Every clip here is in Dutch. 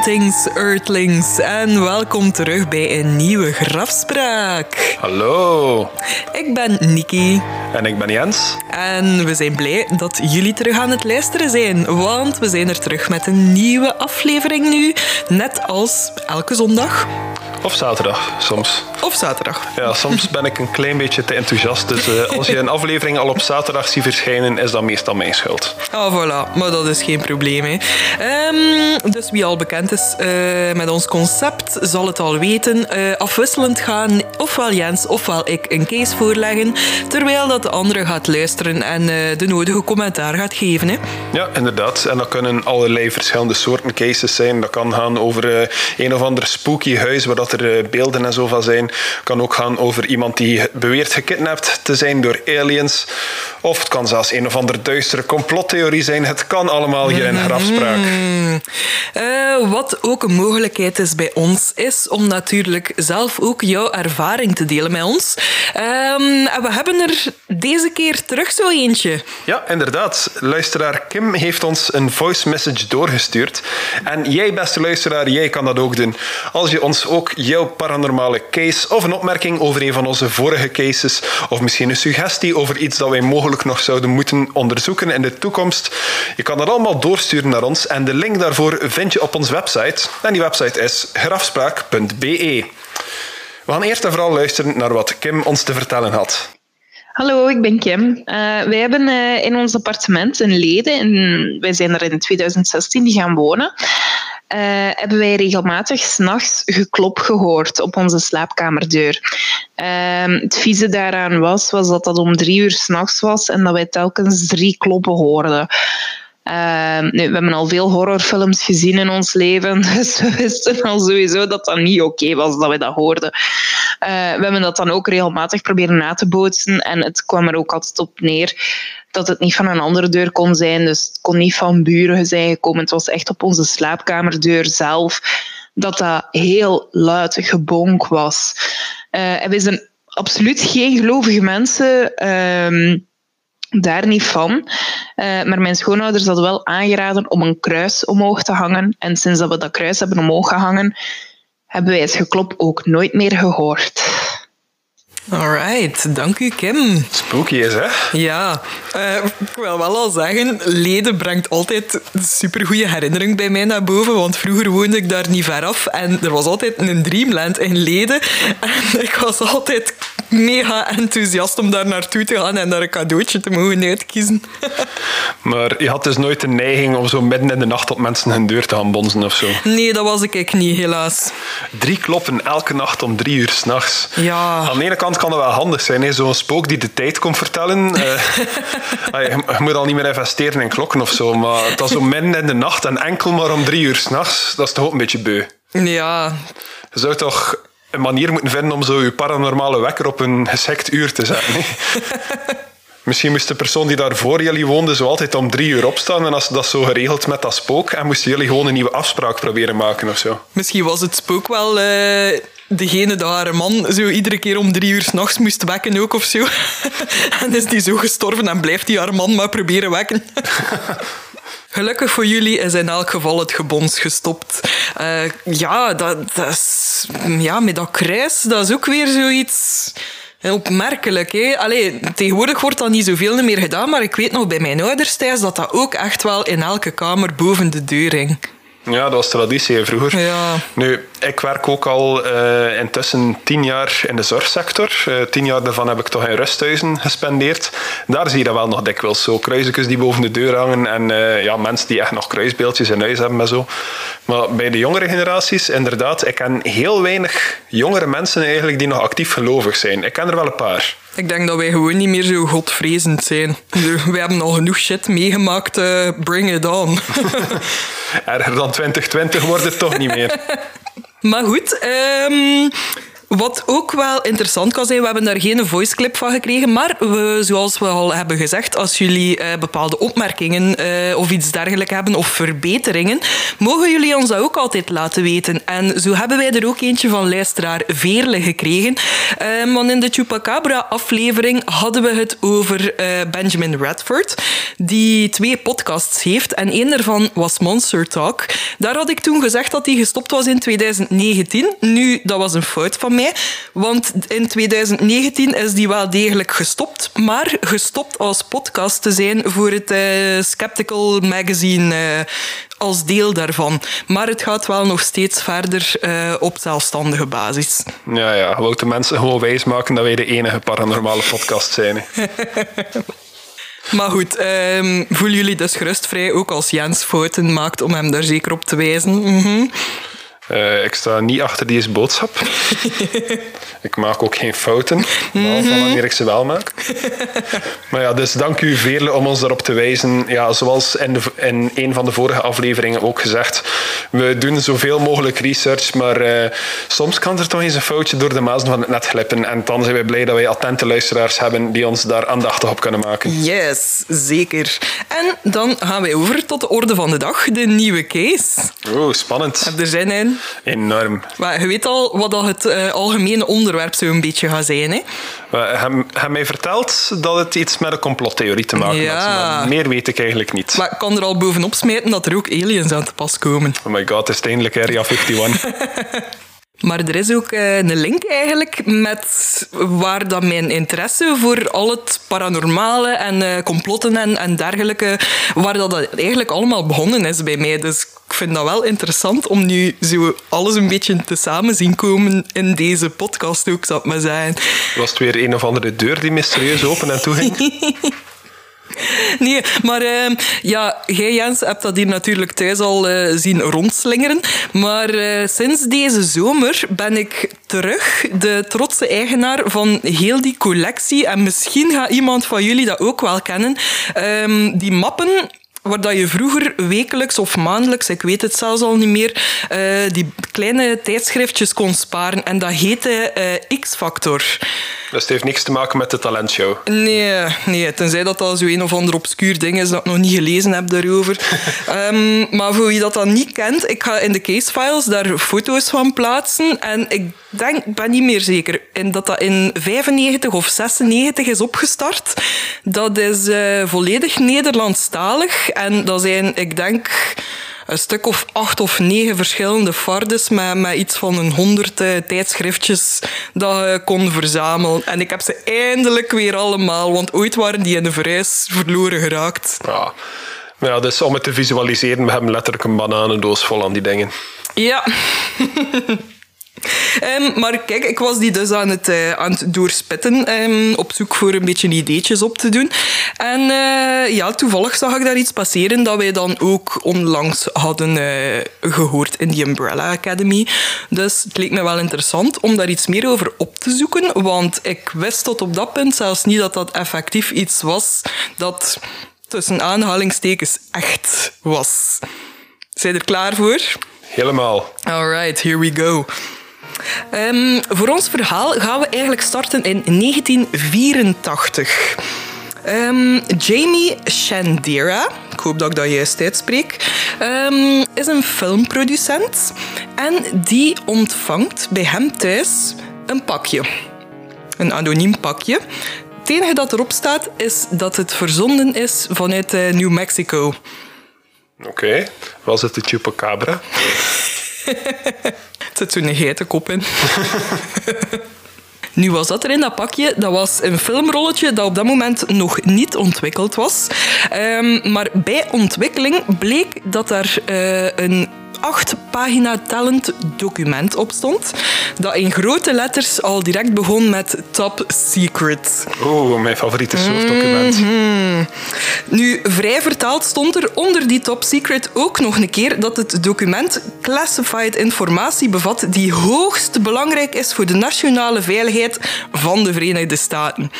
Greetings, Earthlings, en welkom terug bij een nieuwe grafspraak. Hallo. Ik ben Niki. En ik ben Jens. En we zijn blij dat jullie terug aan het luisteren zijn, want we zijn er terug met een nieuwe aflevering nu, net als elke zondag. Of zaterdag, soms. Of zaterdag. Ja, soms ben ik een klein beetje te enthousiast. Dus uh, als je een aflevering al op zaterdag ziet verschijnen, is dat meestal mijn schuld. Ah, voilà. Maar dat is geen probleem. Hè. Um, dus wie al bekend is uh, met ons concept, zal het al weten. Uh, afwisselend gaan ofwel Jens ofwel ik een case voorleggen, terwijl dat de andere gaat luisteren en de nodige commentaar gaat geven. Hè. Ja, inderdaad. En dat kunnen allerlei verschillende soorten cases zijn. Dat kan gaan over een of ander spooky huis waar dat er beelden en zo van zijn kan ook gaan over iemand die beweert gekidnapt te zijn door aliens. Of het kan zelfs een of andere duistere complottheorie zijn. Het kan allemaal hier in mhm. grafspraak. Uh, wat ook een mogelijkheid is bij ons, is om natuurlijk zelf ook jouw ervaring te delen met ons. En we hebben er deze keer terug zo eentje. Ja, inderdaad. Luisteraar Kim heeft ons een voice message doorgestuurd. En jij, beste luisteraar, jij kan dat ook doen. Als je ons ook jouw paranormale case of een opmerking over een van onze vorige cases, of misschien een suggestie over iets dat wij mogelijk nog zouden moeten onderzoeken in de toekomst, je kan dat allemaal doorsturen naar ons. En de link daarvoor vind je op onze website. En die website is grafspraak.be. We gaan eerst en vooral luisteren naar wat Kim ons te vertellen had. Hallo, ik ben Kim. Uh, wij hebben uh, in ons appartement een leden, en wij zijn er in 2016 die gaan wonen. Uh, hebben wij regelmatig s'nachts geklop gehoord op onze slaapkamerdeur. Uh, het vieze daaraan was, was dat dat om drie uur s'nachts was en dat wij telkens drie kloppen hoorden. Nu, we hebben al veel horrorfilms gezien in ons leven, dus we wisten al sowieso dat dat niet oké was dat we dat hoorden. Uh, we hebben dat dan ook regelmatig proberen na te bootsen en het kwam er ook altijd op neer dat het niet van een andere deur kon zijn. Dus het kon niet van buren zijn gekomen. Het was echt op onze slaapkamerdeur zelf dat dat heel luid gebonk was. Uh, en we zijn absoluut geen gelovige mensen. Uh, daar niet van. Uh, maar mijn schoonouders hadden wel aangeraden om een kruis omhoog te hangen. En sinds dat we dat kruis hebben omhoog gehangen, hebben wij het geklop ook nooit meer gehoord. Alright, dank u Kim. Spooky is, hè? Ja, uh, ik wil wel al zeggen, Leden brengt altijd een supergoeie herinnering bij mij naar boven, want vroeger woonde ik daar niet ver af en er was altijd een Dreamland in Leden en ik was altijd mega enthousiast om daar naartoe te gaan en daar een cadeautje te mogen uitkiezen. maar je had dus nooit de neiging om zo midden in de nacht op mensen hun deur te gaan bonzen of zo? Nee, dat was ik niet, helaas. Drie kloppen elke nacht om drie uur s'nachts. Ja. Aan de ene kant kan dat wel handig zijn, zo'n spook die de tijd komt vertellen. Uh, je moet al niet meer investeren in klokken of zo, maar het was zo midden in de nacht en enkel maar om drie uur s'nachts, dat is toch ook een beetje beu. Ja. Je zou toch een manier moeten vinden om zo je paranormale wekker op een geschikt uur te zetten. Misschien moest de persoon die daar voor jullie woonde zo altijd om drie uur opstaan en als ze dat zo geregeld met dat spook en moesten jullie gewoon een nieuwe afspraak proberen maken of zo. Misschien was het spook wel uh, degene dat haar man zo iedere keer om drie uur s'nachts moest wekken ook of zo. en is die zo gestorven en blijft die haar man maar proberen wekken. Gelukkig voor jullie is in elk geval het gebons gestopt. Uh, ja, dat, dat ja, met dat kruis, dat is ook weer zoiets opmerkelijk. Hè? Allee, tegenwoordig wordt dat niet zoveel meer gedaan, maar ik weet nog bij mijn ouders thuis dat dat ook echt wel in elke kamer boven de deur hing. Ja, dat was traditie vroeger. Ja. Nu, ik werk ook al uh, intussen tien jaar in de zorgsector. Uh, tien jaar daarvan heb ik toch in rusthuizen gespendeerd. Daar zie je dat wel nog dikwijls. Zo kruisjes die boven de deur hangen en uh, ja, mensen die echt nog kruisbeeldjes in huis hebben en zo. Maar bij de jongere generaties, inderdaad, ik ken heel weinig jongere mensen eigenlijk die nog actief gelovig zijn. Ik ken er wel een paar. Ik denk dat wij gewoon niet meer zo godvrezend zijn. We hebben al genoeg shit meegemaakt. Uh, bring it on. Erger dan 2020 wordt het toch niet meer. Maar goed, um, wat ook wel interessant kan zijn, we hebben daar geen voice clip van gekregen, maar we, zoals we al hebben gezegd, als jullie eh, bepaalde opmerkingen eh, of iets dergelijks hebben of verbeteringen, mogen jullie ons dat ook altijd laten weten. En zo hebben wij er ook eentje van luisteraar Veerle gekregen. Uh, want in de Chupacabra-aflevering hadden we het over uh, Benjamin Radford, die twee podcasts heeft en één daarvan was Monster Talk. Daar had ik toen gezegd dat hij gestopt was in 2019. Nu, dat was een fout van mij, want in 2019 is die wel degelijk gestopt, maar gestopt als podcast te zijn voor het uh, Skeptical Magazine uh, als deel daarvan. Maar het gaat wel nog steeds verder uh, op zelfstandige basis. Ja, ja. We de mensen gewoon wijsmaken dat wij de enige paranormale podcast zijn. Maar goed, um, voelen jullie dus gerust vrij, ook als Jens fouten maakt, om hem daar zeker op te wijzen? Mm -hmm. Uh, ik sta niet achter deze boodschap. ik maak ook geen fouten, behalve mm -hmm. wanneer ik ze wel maak. maar ja, dus dank u Veerle om ons daarop te wijzen. Ja, zoals in, de, in een van de vorige afleveringen ook gezegd, we doen zoveel mogelijk research, maar uh, soms kan er toch eens een foutje door de mazen van het net glippen. En dan zijn we blij dat wij attente luisteraars hebben die ons daar aandachtig op kunnen maken. Yes, zeker. En dan gaan wij over tot de orde van de dag, de nieuwe case. Oeh, spannend. Heb je er zin in? Enorm. Maar je weet al wat dat het uh, algemene onderwerp zo een beetje gaat zijn. Hè? Hij heeft mij verteld dat het iets met een complottheorie te maken ja. had. Maar meer weet ik eigenlijk niet. Maar ik kan er al bovenop smijten dat er ook aliens aan te pas komen. Oh my god, het is eindelijk Area 51. Maar er is ook een link eigenlijk met waar dat mijn interesse voor al het paranormale en complotten en, en dergelijke, waar dat eigenlijk allemaal begonnen is bij mij. Dus ik vind dat wel interessant om nu zo alles een beetje te samen zien komen in deze podcast ook, zou ik maar zeggen. Was het weer een of andere deur die mysterieus open en toe ging? Nee, maar uh, ja, jij Jens hebt dat hier natuurlijk thuis al uh, zien rondslingeren. Maar uh, sinds deze zomer ben ik terug de trotse eigenaar van heel die collectie. En misschien gaat iemand van jullie dat ook wel kennen. Um, die mappen waar dat je vroeger wekelijks of maandelijks, ik weet het zelfs al niet meer, uh, die kleine tijdschriftjes kon sparen. En dat heette X-Factor. Dus het heeft niks te maken met de talentshow? Nee, nee tenzij dat al zo een of ander obscuur ding is dat ik nog niet gelezen heb daarover. um, maar voor wie dat dan niet kent, ik ga in de casefiles daar foto's van plaatsen. En ik denk, ben niet meer zeker, in dat dat in 95 of 96 is opgestart. Dat is uh, volledig Nederlandstalig. En dat zijn, ik denk een stuk of acht of negen verschillende fardes met, met iets van een honderd uh, tijdschriftjes dat je kon verzamelen. En ik heb ze eindelijk weer allemaal, want ooit waren die in de verhuis verloren geraakt. Ja. Ja, dus om het te visualiseren, we hebben letterlijk een bananendoos vol aan die dingen. Ja. Um, maar kijk, ik was die dus aan het, uh, aan het doorspitten, um, op zoek voor een beetje ideetjes op te doen. En uh, ja, toevallig zag ik daar iets passeren dat wij dan ook onlangs hadden uh, gehoord in die Umbrella Academy. Dus het leek me wel interessant om daar iets meer over op te zoeken, want ik wist tot op dat punt zelfs niet dat dat effectief iets was dat tussen aanhalingstekens echt was. Zijn er klaar voor? Helemaal. Alright, here we go. Um, voor ons verhaal gaan we eigenlijk starten in 1984. Um, Jamie Shandera, ik hoop dat ik dat juist uitspreek, um, is een filmproducent en die ontvangt bij hem thuis een pakje. Een anoniem pakje. Het enige dat erop staat is dat het verzonden is vanuit uh, New Mexico. Oké, okay. was het de Chupacabra? Zit zo'n geitenkop in. Nu was dat er in dat pakje. Dat was een filmrolletje dat op dat moment nog niet ontwikkeld was. Um, maar bij ontwikkeling bleek dat daar uh, een acht pagina tellend document op stond. Dat in grote letters al direct begon met Top Secret. Oeh, mijn favoriete soort document. Mm -hmm. Nu, vrij vertaald stond er onder die Top Secret ook nog een keer dat het document classified informatie bevat die hoogst belangrijk is voor de nationale veiligheid van de Verenigde Staten.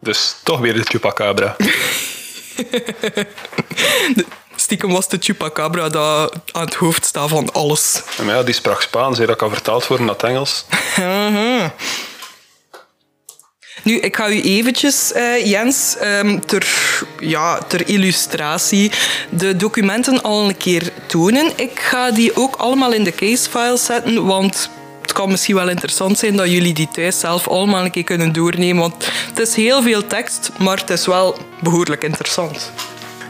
Dus toch weer de Chupacabra. stiekem was de chupacabra dat aan het hoofd staat van alles. Ja, die sprak Spaans, hè. dat kan vertaald worden naar het Engels. Nu, ik ga u eventjes, eh, Jens, ehm, ter, ja, ter illustratie de documenten al een keer tonen. Ik ga die ook allemaal in de casefile zetten, want het kan misschien wel interessant zijn dat jullie die thuis zelf allemaal een keer kunnen doornemen. Want het is heel veel tekst, maar het is wel behoorlijk interessant.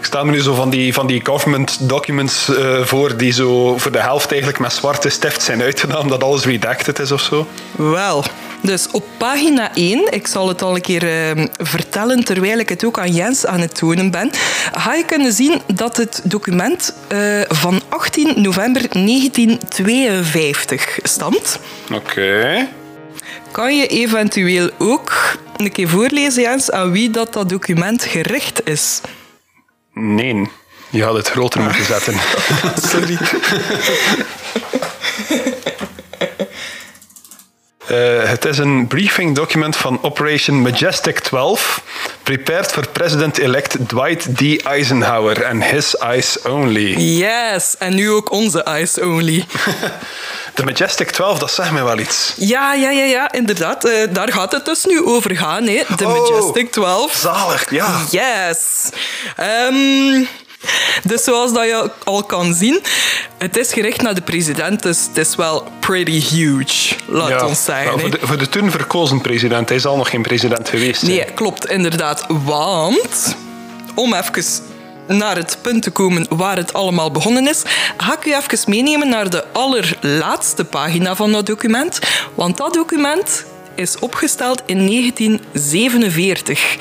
Ik sta me nu zo van die, van die government documents eh, voor die zo voor de helft eigenlijk met zwarte stift zijn uitgedaan, dat alles redacted is of zo. Wel, dus op pagina 1, ik zal het al een keer eh, vertellen terwijl ik het ook aan Jens aan het tonen ben, ga je kunnen zien dat het document eh, van 18 november 1952 stamt. Oké. Kan je eventueel ook een keer voorlezen, Jens, aan wie dat, dat document gericht is? Nee, je had het groter moeten zetten. Sorry. Eh, het is een briefing document van Operation Majestic 12, prepared for President-elect Dwight D. Eisenhower and his eyes only. Yes, en nu ook onze eyes only. De Majestic 12, dat zegt mij wel iets. Ja, ja, ja, ja inderdaad. Eh, daar gaat het dus nu over gaan, hè. de Oh. Majestic 12. Zalig, ja. Yes. Ehm, dus zoals dat je al kan zien, het is gericht naar de president, dus het is wel pretty huge, laat ja. ons zeggen. Nou, voor, de, voor de toen verkozen president, hij zal nog geen president geweest. Nee, klopt, inderdaad. Want, om even naar het punt te komen waar het allemaal begonnen is, ga ik u even meenemen naar de allerlaatste pagina van dat document. Want dat document is opgesteld in 1947.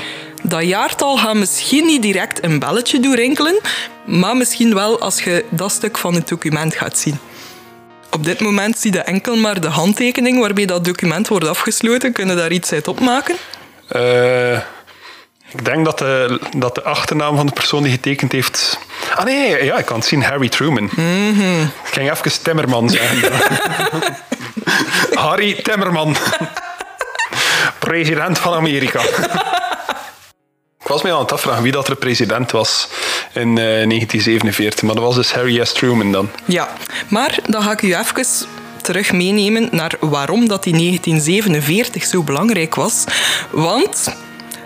Dat jaartal gaat misschien niet direct een belletje doorrinkelen, maar misschien wel als je dat stuk van het document gaat zien. Op dit moment zie je enkel maar de handtekening waarmee dat document wordt afgesloten. Kunnen daar iets uit opmaken? Eh, ik denk dat de, dat de achternaam van de persoon die getekend heeft... Ah nee, ja, ik kan het zien. Harry Truman. Ik ging even Timmerman zeggen. Harry Timmerman. president van Amerika. Was mij aan het afvragen wie dat er president was in eh, 1947. Maar dat was dus Harry S. Truman dan. Ja, maar dan ga ik u even terug meenemen naar waarom dat die 1947 zo belangrijk was. Want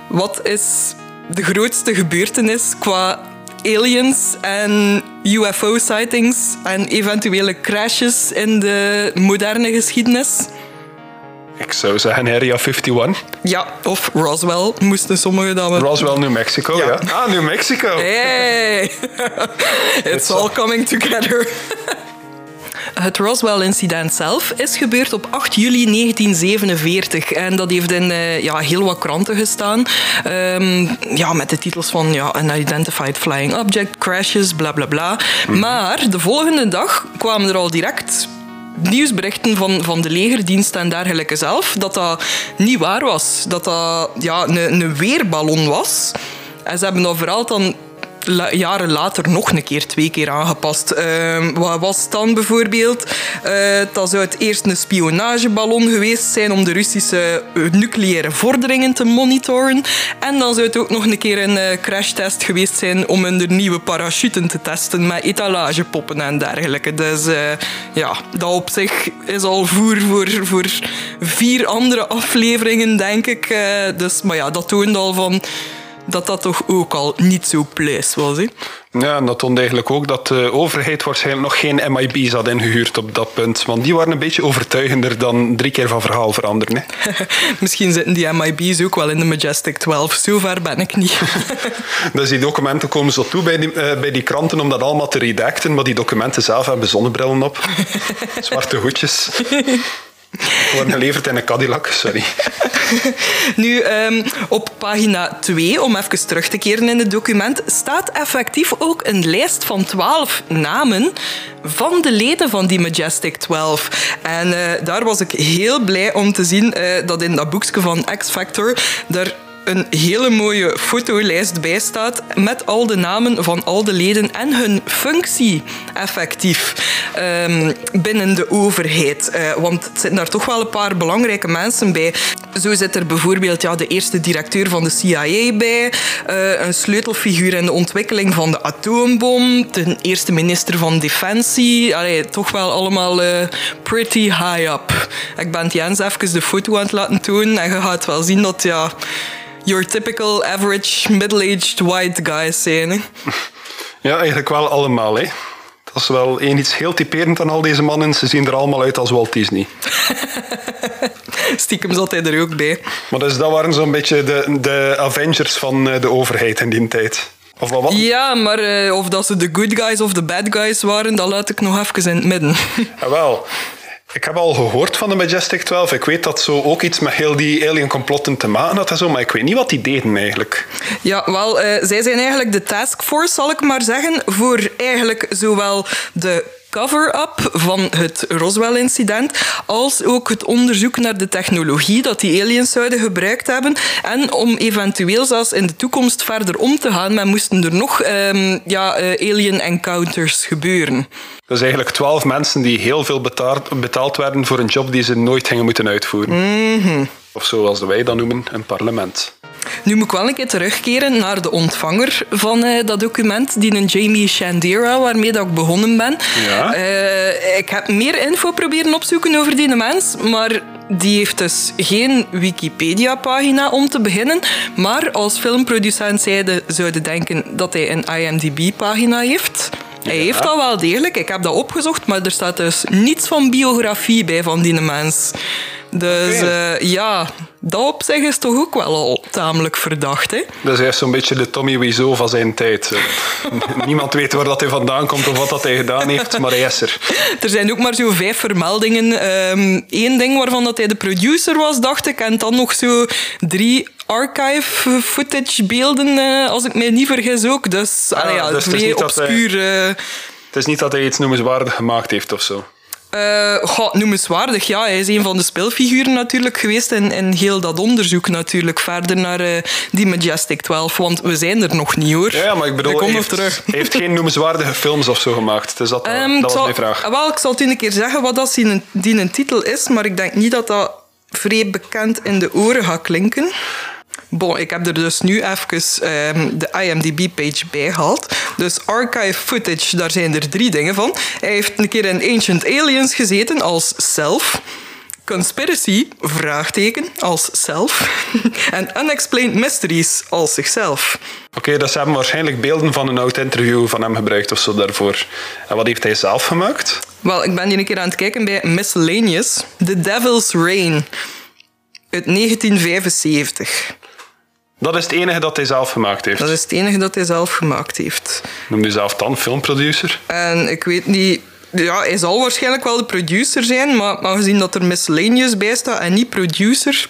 wat is de grootste gebeurtenis qua aliens en UFO-sightings en eventuele crashes in de moderne geschiedenis? Ik zou zeggen Area 51. Ja, of Roswell moesten sommigen we... Roswell, New Mexico. Ja. Ah, New Mexico. Hey! It's all coming together. Het Roswell-incident zelf is gebeurd op 8 juli 1947 en dat heeft in eh, ja, heel wat kranten gestaan. Ehm, ja, met de titels van ja, Unidentified Flying Object, crashes, bla bla bla. Maar de volgende dag kwamen er al direct nieuwsberichten van, van de legerdienst en dergelijke zelf dat dat niet waar was. Dat dat ja, een, een weerballon was. En ze hebben dat vooral dan jaren later nog een keer, twee keer aangepast. Ehm, wat was dan bijvoorbeeld? Eh, dat zou het eerst een spionageballon geweest zijn om de Russische eh, nucleaire vorderingen te monitoren. En dan zou het ook nog een keer een eh, crashtest geweest zijn om hun nieuwe parachuten te testen met etalagepoppen en dergelijke. Dus ja, dat op zich is al voer voor, voor vier andere afleveringen, denk ik. Dus, maar ja, dat toont al van dat dat toch ook al niet zo pluis was. Hè? Ja, en dat toont eigenlijk ook dat de overheid waarschijnlijk nog geen MIB's had ingehuurd op dat punt. Want die waren een beetje overtuigender dan drie keer van verhaal veranderen. Hè. Misschien zitten die MIB's ook wel in de Majestic 12. Zo ver ben ik niet. Dus die documenten komen zo toe bij die, eh, bij die kranten om dat allemaal te redacten. Maar die documenten zelf hebben zonnebrillen op. Zwarte hoedjes. Worden geleverd in een Cadillac, sorry. Nu, ehm, op pagina 2, om even terug te keren in het document, staat effectief ook een lijst van 12 namen van de leden van die Majestic 12. En eh, daar was ik heel blij om te zien eh, dat in dat boekje van X Factor er een hele mooie fotolijst bij staat met al de namen van al de leden en hun functie effectief ehm, binnen de overheid. Eh, want het zitten daar toch wel een paar belangrijke mensen bij. Zo zit er bijvoorbeeld ja, de eerste directeur van de CIA bij, uh, een sleutelfiguur in de ontwikkeling van de atoombom, de eerste minister van Defensie. Allee, toch wel allemaal uh, pretty high up. Ik ben Jens even de foto aan het laten tonen en je gaat wel zien dat ja, your typical average middle-aged white guys zijn. Hè. Ja, eigenlijk wel allemaal. Hè. Dat is wel één iets heel typerend aan al deze mannen. Ze zien er allemaal uit als Walt Disney. Stiekem zat hij er ook bij. Maar dus dat waren zo'n beetje de, de Avengers van eh, de overheid in die tijd. Of wat? Ja, maar uh, of dat ze de good guys of de bad guys waren, dat laat ik nog even in het midden. Wel. Ik heb al gehoord van de Majestic 12. Ik weet dat zo ook iets met heel die alien complotten te maken had en zo, maar ik weet niet wat die deden eigenlijk. Ja, wel, uh, zij zijn eigenlijk de taskforce, zal ik maar zeggen, voor eigenlijk zowel de cover-up van het Roswell-incident, als ook het onderzoek naar de technologie dat die aliens zouden gebruikt hebben. En om eventueel zelfs in de toekomst verder om te gaan, men moesten er nog um, ja, uh, alien encounters gebeuren. Dus eigenlijk twaalf mensen die heel veel betaald, betaald werden voor een job die ze nooit gingen moeten uitvoeren. Mm -hmm. Of zoals wij dat noemen, een parlement. Nu moet ik wel een keer terugkeren naar de ontvanger van uh, dat document, die een Jamie Shandera, waarmee dat ik begonnen ben. Ja. Uh, ik heb meer info proberen opzoeken over die mens, maar die heeft dus geen Wikipedia-pagina om te beginnen. Maar als filmproducent zeiden, zouden denken dat hij een IMDb-pagina heeft. Hij heeft dat wel degelijk, ik heb dat opgezocht, maar er staat dus niets van biografie bij van die mens. Dus okay. uh, ja, dat op zich is toch ook wel al tamelijk verdacht. Hè? Hij is zo'n beetje de Tommy Wiseau van zijn tijd. Niemand weet waar dat hij vandaan komt of wat dat hij gedaan heeft, maar hij is er. Er zijn ook maar zo vijf vermeldingen. Eén um, ding waarvan dat hij de producer was, dacht ik. En dan nog zo drie archive footage beelden, uh, als ik mij niet vergis ook. Dus, ah, ja, dus vrij obscuur... Hij. Het is niet dat hij iets noemenswaardig gemaakt heeft of zo. Uh, goh, noemenswaardig, ja. Hij is een van de speelfiguren natuurlijk geweest in, in heel dat onderzoek natuurlijk. Verder naar uh, die Majestic 12, want we zijn er nog niet hoor. Ja, maar ik bedoel, hij heeft, terug. heeft geen noemenswaardige films of zo gemaakt. Dus dat, um, dat was zal, mijn vraag. Wel, ik zal het een keer zeggen wat dat die, die een titel is, maar ik denk niet dat dat vrij bekend in de oren gaat klinken. Bon, ik heb er dus nu even um, de IMDb-page bij gehaald. Dus archive footage, daar zijn er drie dingen van. Hij heeft een keer in Ancient Aliens gezeten als self. Conspiracy, vraagteken, als self. en Unexplained Mysteries als zichzelf. Oké, okay, dus ze hebben waarschijnlijk beelden van een oud interview van hem gebruikt of zo daarvoor. En wat heeft hij zelf gemaakt? Wel, ik ben hier een keer aan het kijken bij Miscellaneous. The Devil's Reign. Uit 1975. Dat is het enige dat hij zelf gemaakt heeft? Dat is het enige dat hij zelf gemaakt heeft. Noem je zelf dan filmproducer? En ik weet niet... Ja, hij zal waarschijnlijk wel de producer zijn, maar aangezien dat er miscellaneous bij staat en niet producer,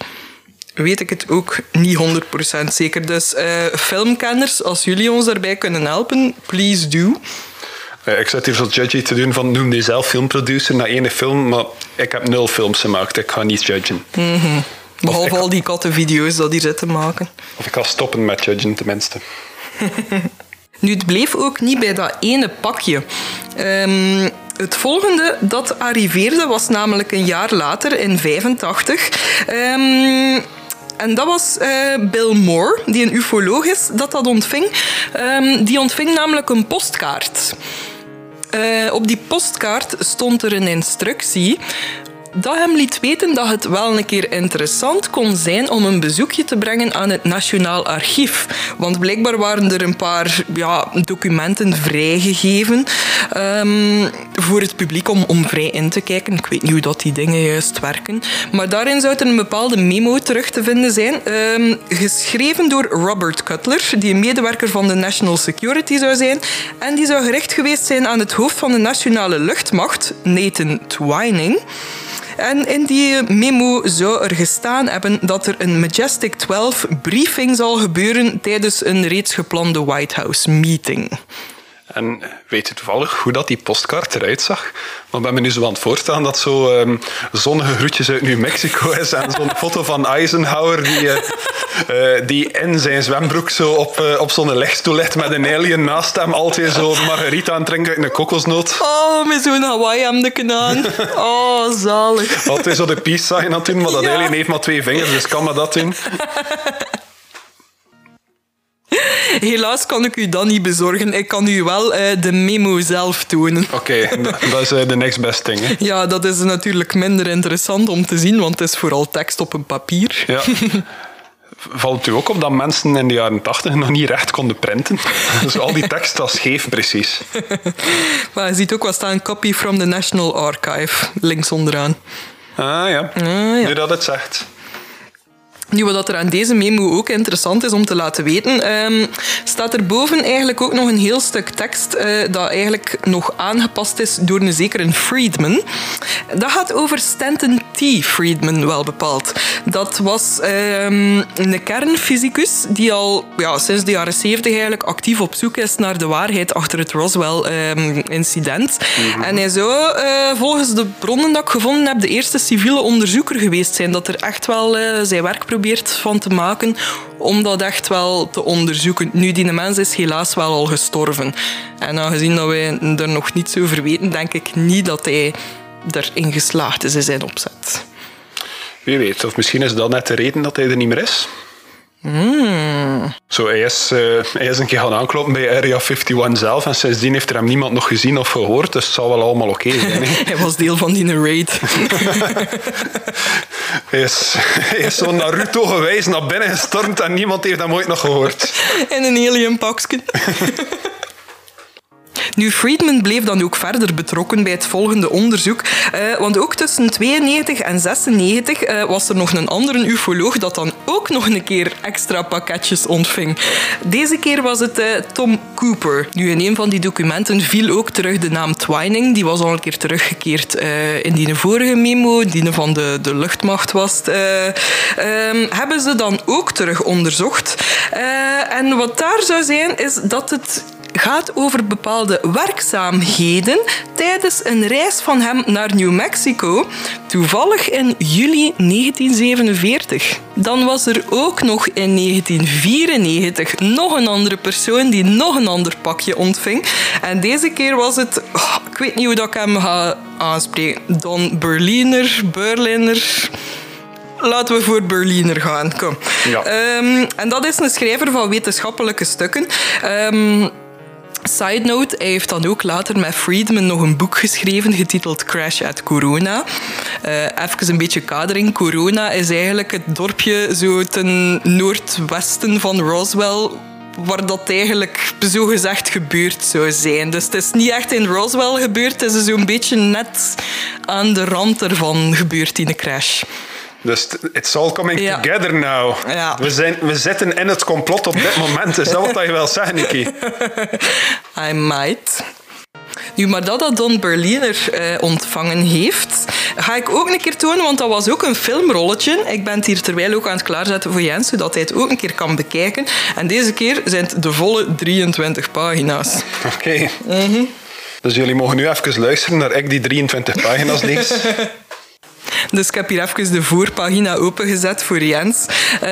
weet ik het ook niet 100% zeker. Dus uh, filmkenners, als jullie ons daarbij kunnen helpen, please do. Ik zit hier zo judgy te doen van noem die zelf filmproducer na ene film, maar ik heb nul films gemaakt. Ik ga niet judgen. Mm -hmm. Behalve al die kattenvideo's dat die zitten maken. Of ik ga stoppen met judgen tenminste. nu, het bleef ook niet bij dat ene pakje. Um, het volgende dat arriveerde was namelijk een jaar later, in 85. Um, en dat was uh, Bill Moore, die een ufoloog is, dat dat ontving. Um, die ontving namelijk een postkaart. Uh, op die postkaart stond er een instructie dat hem liet weten dat het wel een keer interessant kon zijn om een bezoekje te brengen aan het Nationaal Archief. Want blijkbaar waren er een paar ja, documenten vrijgegeven um, voor het publiek om, om vrij in te kijken. Ik weet niet hoe dat die dingen juist werken. Maar daarin zou een bepaalde memo terug te vinden zijn. Um, geschreven door Robert Cutler, die een medewerker van de National Security zou zijn. En die zou gericht geweest zijn aan het hoofd van de Nationale Luchtmacht, Nathan Twining. En in die memo zou er gestaan hebben dat er een Majestic 12 briefing zal gebeuren tijdens een reeds geplande White House meeting. En weet je toevallig hoe dat die postkaart eruit zag? Want ik ben me nu zo aan het voorstellen dat zo ehm, zonnige groetjes uit New Mexico is en zo'n foto van Eisenhower die, eh, eh, die in zijn zwembroek zo op, eh, op zo'n lichtstoel ligt met een alien naast hem. Altijd zo margarita aan het drinken uit een kokosnoot. Oh, met zo'n Hawaii-hemdeken aan. Oh, zalig. Altijd zo de peace sign aan het doen, maar dat Ja. alien heeft maar twee vingers, dus kan maar dat doen. Helaas kan ik u dat niet bezorgen. Ik kan u wel eh, de memo zelf tonen. Oké, dat- dat is eh, de next best thing. Hè. Ja, dat is natuurlijk minder interessant om te zien, want het is vooral tekst op een papier. Ja. Valt u ook op dat mensen in de jaren tachtig nog niet recht konden printen? Dus al die tekst was scheef, precies. Maar je ziet ook wat staan, copy from the National Archive, links onderaan. Ah ja, Ah, ja. nu dat het zegt. Nu, wat er aan deze memo ook interessant is om te laten weten, ehm, staat er boven eigenlijk ook nog een heel stuk tekst eh, dat eigenlijk nog aangepast is door een zekere Friedman. Dat gaat over Stanton T. Friedman, wel bepaald. Dat was ehm, een kernfysicus die al ja, sinds de jaren 70 eigenlijk actief op zoek is naar de waarheid achter het Roswell-incident. En hij zou eh, volgens de bronnen dat ik gevonden heb de eerste civiele onderzoeker geweest zijn dat er echt wel eh, zijn werk probeert van te maken om dat echt wel te onderzoeken. Nu, die mens is helaas wel al gestorven. En aangezien dat wij er nog niets over weten, denk ik niet dat hij erin geslaagd is in zijn opzet. Wie weet, of misschien is dat net de reden dat hij er niet meer is. Zo, hij is, eh, hij is een keer gaan aankloppen bij Area 51 zelf en sindsdien heeft er hem niemand nog gezien of gehoord, dus het zal wel allemaal oké zijn. Hij was deel van die raid. Hij is, hij is zo Naruto gewijs naar binnen gestormd en niemand heeft hem ooit nog gehoord. in een alien pakje. Nu, Friedman bleef dan ook verder betrokken bij het volgende onderzoek. eh, want ook tussen 92 en 96 eh, was er nog een andere ufoloog dat dan ook nog een keer extra pakketjes ontving. Deze keer was het eh, Tom Cooper. Nu, in een van die documenten viel ook terug de naam Twining. Die was al een keer teruggekeerd in die vorige memo, die van de, de luchtmacht was. eh, ehm, hebben ze dan ook terug onderzocht. En wat daar zou zijn, is dat het gaat over bepaalde werkzaamheden tijdens een reis van hem naar New Mexico, toevallig in juli 1947. Dan was er ook nog in 1994 nog een andere persoon die nog een ander pakje ontving. En deze keer was het, oh, ik weet niet hoe dat ik hem ga aanspreken, Don Berliner, Berliner... Laten we voor Berliner gaan. Kom. Ja. Ehm, en dat is een schrijver van wetenschappelijke stukken. Ehm, Side note, hij heeft dan ook later met Friedman nog een boek geschreven getiteld Crash at Corona. Eh even een beetje kadering. Corona is eigenlijk het dorpje zo ten noordwesten van Roswell waar dat eigenlijk zogezegd gebeurd zou zijn. Dus het is niet echt in Roswell gebeurd, het is zo'n beetje net aan de rand ervan gebeurd in de crash. Dus it's all coming Ja. together now. Ja. We, zijn, we zitten in het complot op dit moment. Is dat wat je wil zeggen, Nicky? I might. Nu, maar dat dat Don Berliner eh, ontvangen heeft, ga ik ook een keer tonen, want dat was ook een filmrolletje. Ik ben het hier terwijl ook aan het klaarzetten voor Jens, zodat hij het ook een keer kan bekijken. En deze keer zijn het de volle 23 pagina's. Oké. Dus jullie mogen nu even luisteren naar ik die 23 pagina's lees. Dus ik heb hier even de voorpagina opengezet voor Jens, eh,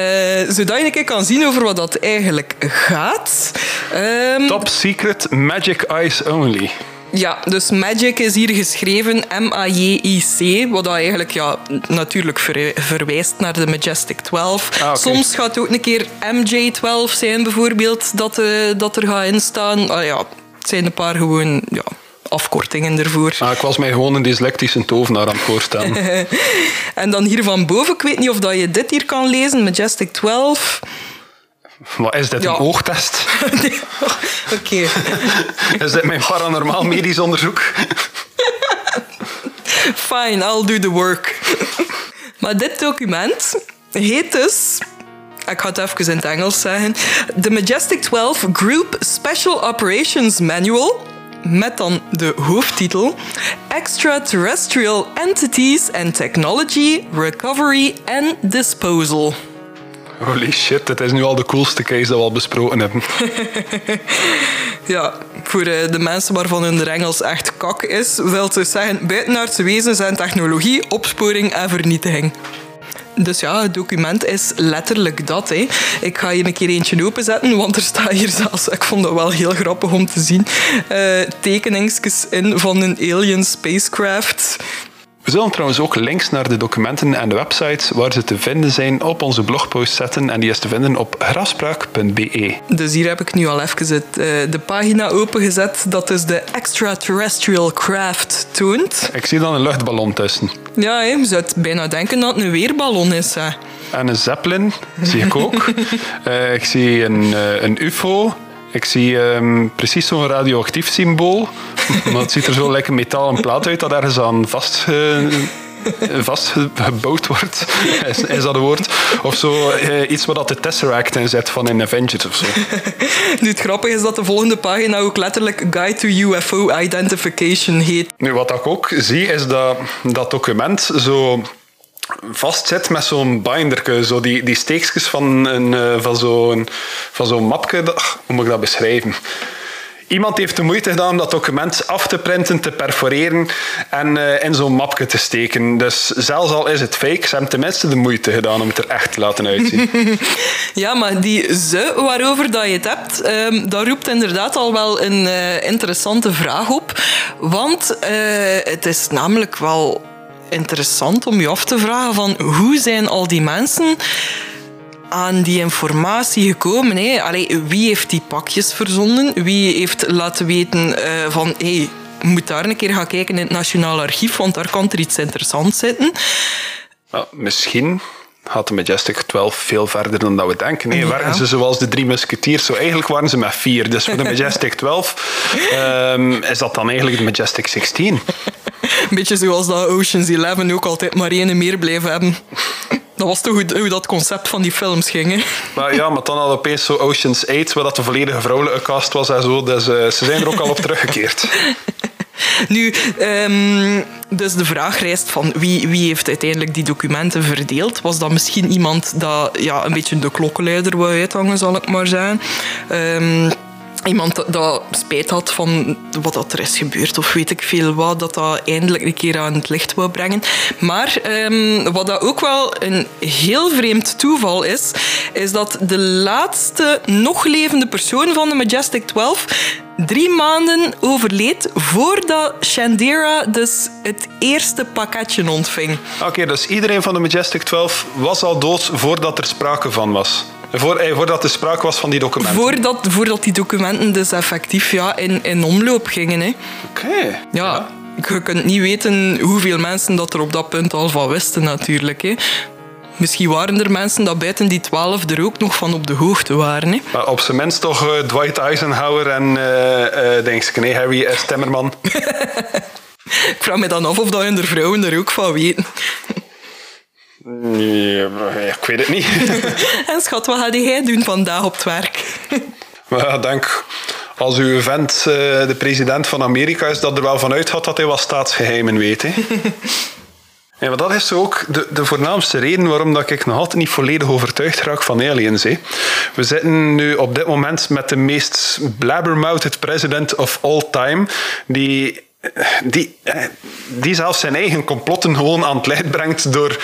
zodat je een keer kan zien over wat dat eigenlijk gaat. Ehm, Top secret magic eyes only. Ja, dus Magic is hier geschreven M-A-J-I-C, wat eigenlijk ja, natuurlijk ver- verwijst naar de Majestic 12. Ah. Soms gaat het ook een keer MJ12 zijn, bijvoorbeeld, dat, eh, dat er gaat instaan. Ah, ja, het zijn een paar gewoon ja, afkortingen ervoor. Ah, ik was mij gewoon een dyslectische tovenaar aan het voorstellen. En dan hier van boven, ik weet niet of dat je dit hier kan lezen, Majestic 12. Wat is dit, Ja. een oogtest? Oké. Is dit mijn paranormaal medisch onderzoek? Fine, I'll do the work. maar dit document heet dus... Ik ga het even in het Engels zeggen. The Majestic 12 Group Special Operations Manual. Met dan de hoofdtitel Extraterrestrial Entities and Technology, Recovery and Disposal. Holy shit, dit is nu al de coolste case dat we al besproken hebben. Ja, voor eh, de mensen waarvan hun Engels echt kak is, wil ze zeggen buitenaardse wezens en technologie, opsporing en vernietiging. Dus ja, het document is letterlijk dat. Hè. Ik ga hier een keer eentje openzetten, want er staat hier zelfs, ik vond dat wel heel grappig om te zien, uh, tekeningsjes in van een alien spacecraft. We zullen trouwens ook links naar de documenten en de websites waar ze te vinden zijn op onze blogpost zetten en die is te vinden op grafspraak.be. Dus hier heb ik nu al even het, uh, de pagina opengezet dat dus de extraterrestrial craft toont. Ik zie dan een luchtballon tussen. Ja, je zou bijna denken dat het een weerballon is. Hè. En een zeppelin zie ik ook. uh, ik zie een, uh, een ufo. Ik zie um, precies zo'n radioactief symbool. maar het ziet er zo lekker metalen plaat uit dat ergens aan vast... Uh, vastgebouwd wordt, is, is, dat een woord? Of zo uh, iets wat de Tesseract in zet van in Avengers of zo. nu, het grappige is dat de volgende pagina ook letterlijk Guide to UFO Identification heet. Nu, wat ik ook zie, is dat dat document zo vastzit met zo'n binderke, zo die, die steekjes van, een, eh, van zo'n van zo'n mapje. Hoe moet ik dat beschrijven? Iemand heeft de moeite gedaan om dat document af te printen, te perforeren en uh, in zo'n mapje te steken. Dus zelfs al is het fake, ze hebben tenminste de moeite gedaan om het er echt te laten uitzien. ja, maar die ze waarover dat je het hebt, um, dat roept inderdaad al wel een uh, interessante vraag op. Want het is namelijk wel interessant om je af te vragen van hoe zijn al die mensen aan die informatie gekomen? Hè? Allee, wie heeft die pakjes verzonden? Wie heeft laten weten uh, van... Hey, moet daar een keer gaan kijken in het Nationaal Archief, want daar kan er iets interessants zitten. Misschien gaat de Majestic 12 veel verder dan dat we denken. Nee, ja. waren ze zoals de drie musketiers? Zo, eigenlijk waren ze met vier. Dus voor de Majestic 12 um, is dat dan eigenlijk de Majestic 16. Een beetje zoals dat Ocean's 11 ook altijd maar één meer bleef hebben. Dat was toch hoe, hoe dat concept van die films ging. Hè? Maar ja, maar dan had opeens zo Ocean's 8, waar dat de volledige vrouwelijke cast was en zo. Dus uh, ze zijn er ook al op teruggekeerd. Nu, um, dus de vraag rijst van wie, wie heeft uiteindelijk die documenten verdeeld? Was dat misschien iemand dat ja, een beetje de klokkenluider wou uithangen, zal ik maar zeggen? Um, iemand dat spijt had van wat dat er is gebeurd of weet ik veel wat, dat dat eindelijk een keer aan het licht wou brengen. Maar um, wat dat ook wel een heel vreemd toeval is, is dat de laatste nog levende persoon van de Majestic 12 drie maanden overleed voordat Shandera dus het eerste pakketje ontving. Oké, dus iedereen van de Majestic 12 was al dood voordat er sprake van was? Voor, eh, voordat er sprake was van die documenten? Voordat, voordat die documenten dus effectief ja, in, in omloop gingen. Oké. Okay. Ja. ja. Je kunt niet weten hoeveel mensen dat er op dat punt al van wisten natuurlijk. Hè. Misschien waren er mensen dat buiten die twaalf er ook nog van op de hoogte waren. Hè. Maar op zijn minst toch uh, Dwight Eisenhower en uh, uh, denk ik, nee, Harry S. Timmerman. ik vraag me dan af of dat hun vrouwen er ook van weten. Nee, ik weet het niet. en schat, wat ga jij doen vandaag op het werk? ik denk, als uw vent de president van Amerika is, dat er wel vanuit gaat dat hij wat staatsgeheimen weet. Hè. Ja, maar dat is ook de, de voornaamste reden waarom dat ik nog altijd niet volledig overtuigd raak van aliens. Hè. We zitten nu op dit moment met de meest blabbermouthed president of all time, die die, die zelfs zijn eigen complotten gewoon aan het licht brengt door,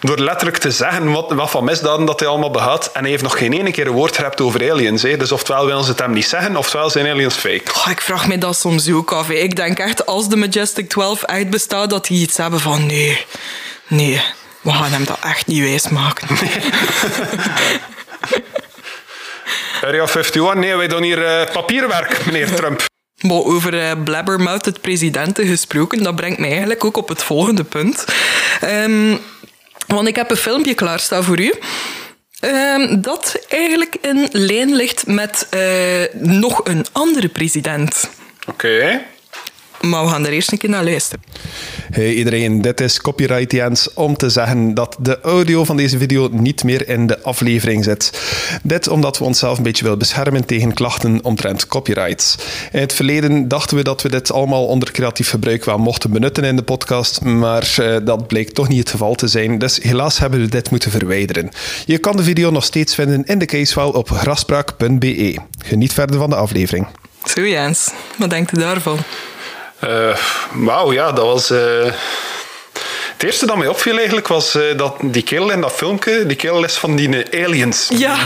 door letterlijk te zeggen wat, wat van misdaden dat hij allemaal behaat. En hij heeft nog geen ene keer een woord gerept over aliens. Hè. Dus oftewel willen ze het hem niet zeggen, oftewel zijn aliens fake. Oh, ik vraag me dat soms ook af. Hè. Ik denk echt, als de Majestic 12 echt bestaat, dat die iets hebben van nee, nee, we gaan hem dat echt niet wijsmaken. Nee. Area 51, nee, wij doen hier uh, papierwerk, meneer Trump. Maar over uh, blabbermouth presidenten gesproken, dat brengt mij eigenlijk ook op het volgende punt. Um, want ik heb een filmpje klaarstaan voor u. Um, dat eigenlijk in lijn ligt met uh, nog een andere president. Oké. Maar we gaan er eerst een keer naar luisteren. Hey iedereen, dit is Copyright Jens om te zeggen dat de audio van deze video niet meer in de aflevering zit. Dit omdat we onszelf een beetje willen beschermen tegen klachten omtrent copyrights. In het verleden dachten we dat we dit allemaal onder creatief gebruik wel mochten benutten in de podcast, maar uh, dat bleek toch niet het geval te zijn, dus helaas hebben we dit moeten verwijderen. Je kan de video nog steeds vinden in de casefile op graspraak.be. Geniet verder van de aflevering. Zo Jens, wat denkt u daarvan? Uh, Wauw, ja, dat was... Uh... Het eerste dat mij opviel eigenlijk was uh, dat die kerel in dat filmpje, die kerel is van die aliens. Ja,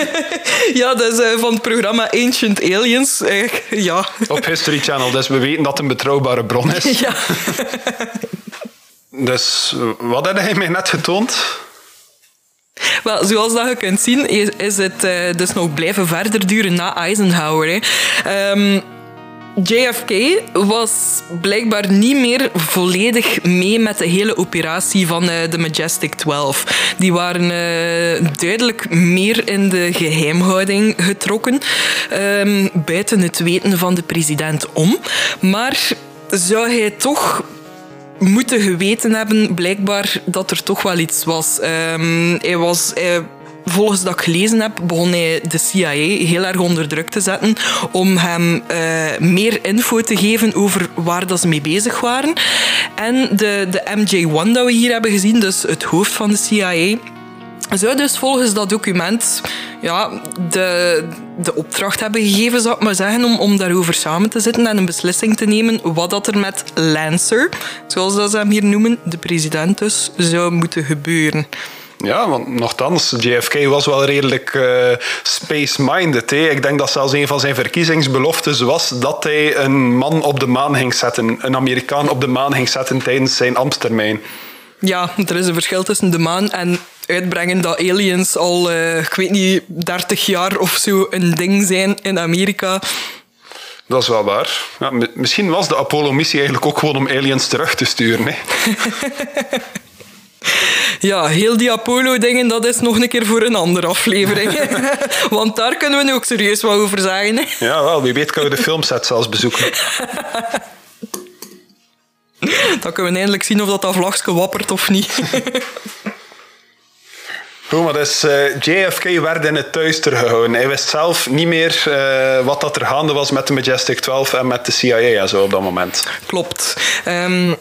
ja dat is van het programma Ancient Aliens. ja. Op History Channel, dus we weten dat het een betrouwbare bron is. Ja. dus wat had hij mij net getoond? Wel, zoals dat je kunt zien, is het uh, dus nog blijven verder duren na Eisenhower. Hè. Um, JFK was blijkbaar niet meer volledig mee met de hele operatie van uh, de Majestic 12. Die waren uh, duidelijk meer in de geheimhouding getrokken, um, buiten het weten van de president om. Maar zou hij toch moeten geweten hebben, blijkbaar, dat er toch wel iets was. Um, hij was... Hij, volgens dat ik gelezen heb, begon hij de CIA heel erg onder druk te zetten om hem uh, meer info te geven over waar dat ze mee bezig waren. En de, de MJ1 dat we hier hebben gezien, dus het hoofd van de CIA, zou dus volgens dat document ja, de, de opdracht hebben gegeven, zou ik maar zeggen, om, om daarover samen te zitten en een beslissing te nemen wat dat er met Lancer, zoals dat ze hem hier noemen, de president dus, zou moeten gebeuren. Ja, want nogthans, JFK was wel redelijk uh, space-minded. Ik denk dat zelfs een van zijn verkiezingsbeloftes was dat hij een man op de maan ging zetten, een Amerikaan op de maan ging zetten tijdens zijn ambtstermijn. Ja, er is een verschil tussen de maan en uitbrengen dat aliens al, uh, ik weet niet, 30 jaar of zo een ding zijn in Amerika. Dat is wel waar. Ja, misschien was de Apollo-missie eigenlijk ook gewoon om aliens terug te sturen. Hè? Ja, heel die Apollo-dingen, dat is nog een keer voor een andere aflevering. Want daar kunnen we nu ook serieus wat over zeggen. Hè? Ja, wel, wie weet kunnen we de filmset zelfs bezoeken. Dan kunnen we eindelijk zien of dat, dat vlagje wappert of niet. Goed, maar dus uh, eh, JFK werd in het duister gehouden. Hij wist zelf niet meer uh, wat dat er gaande was met de Majestic 12 en met de CIA en zo op dat moment. Klopt. Um...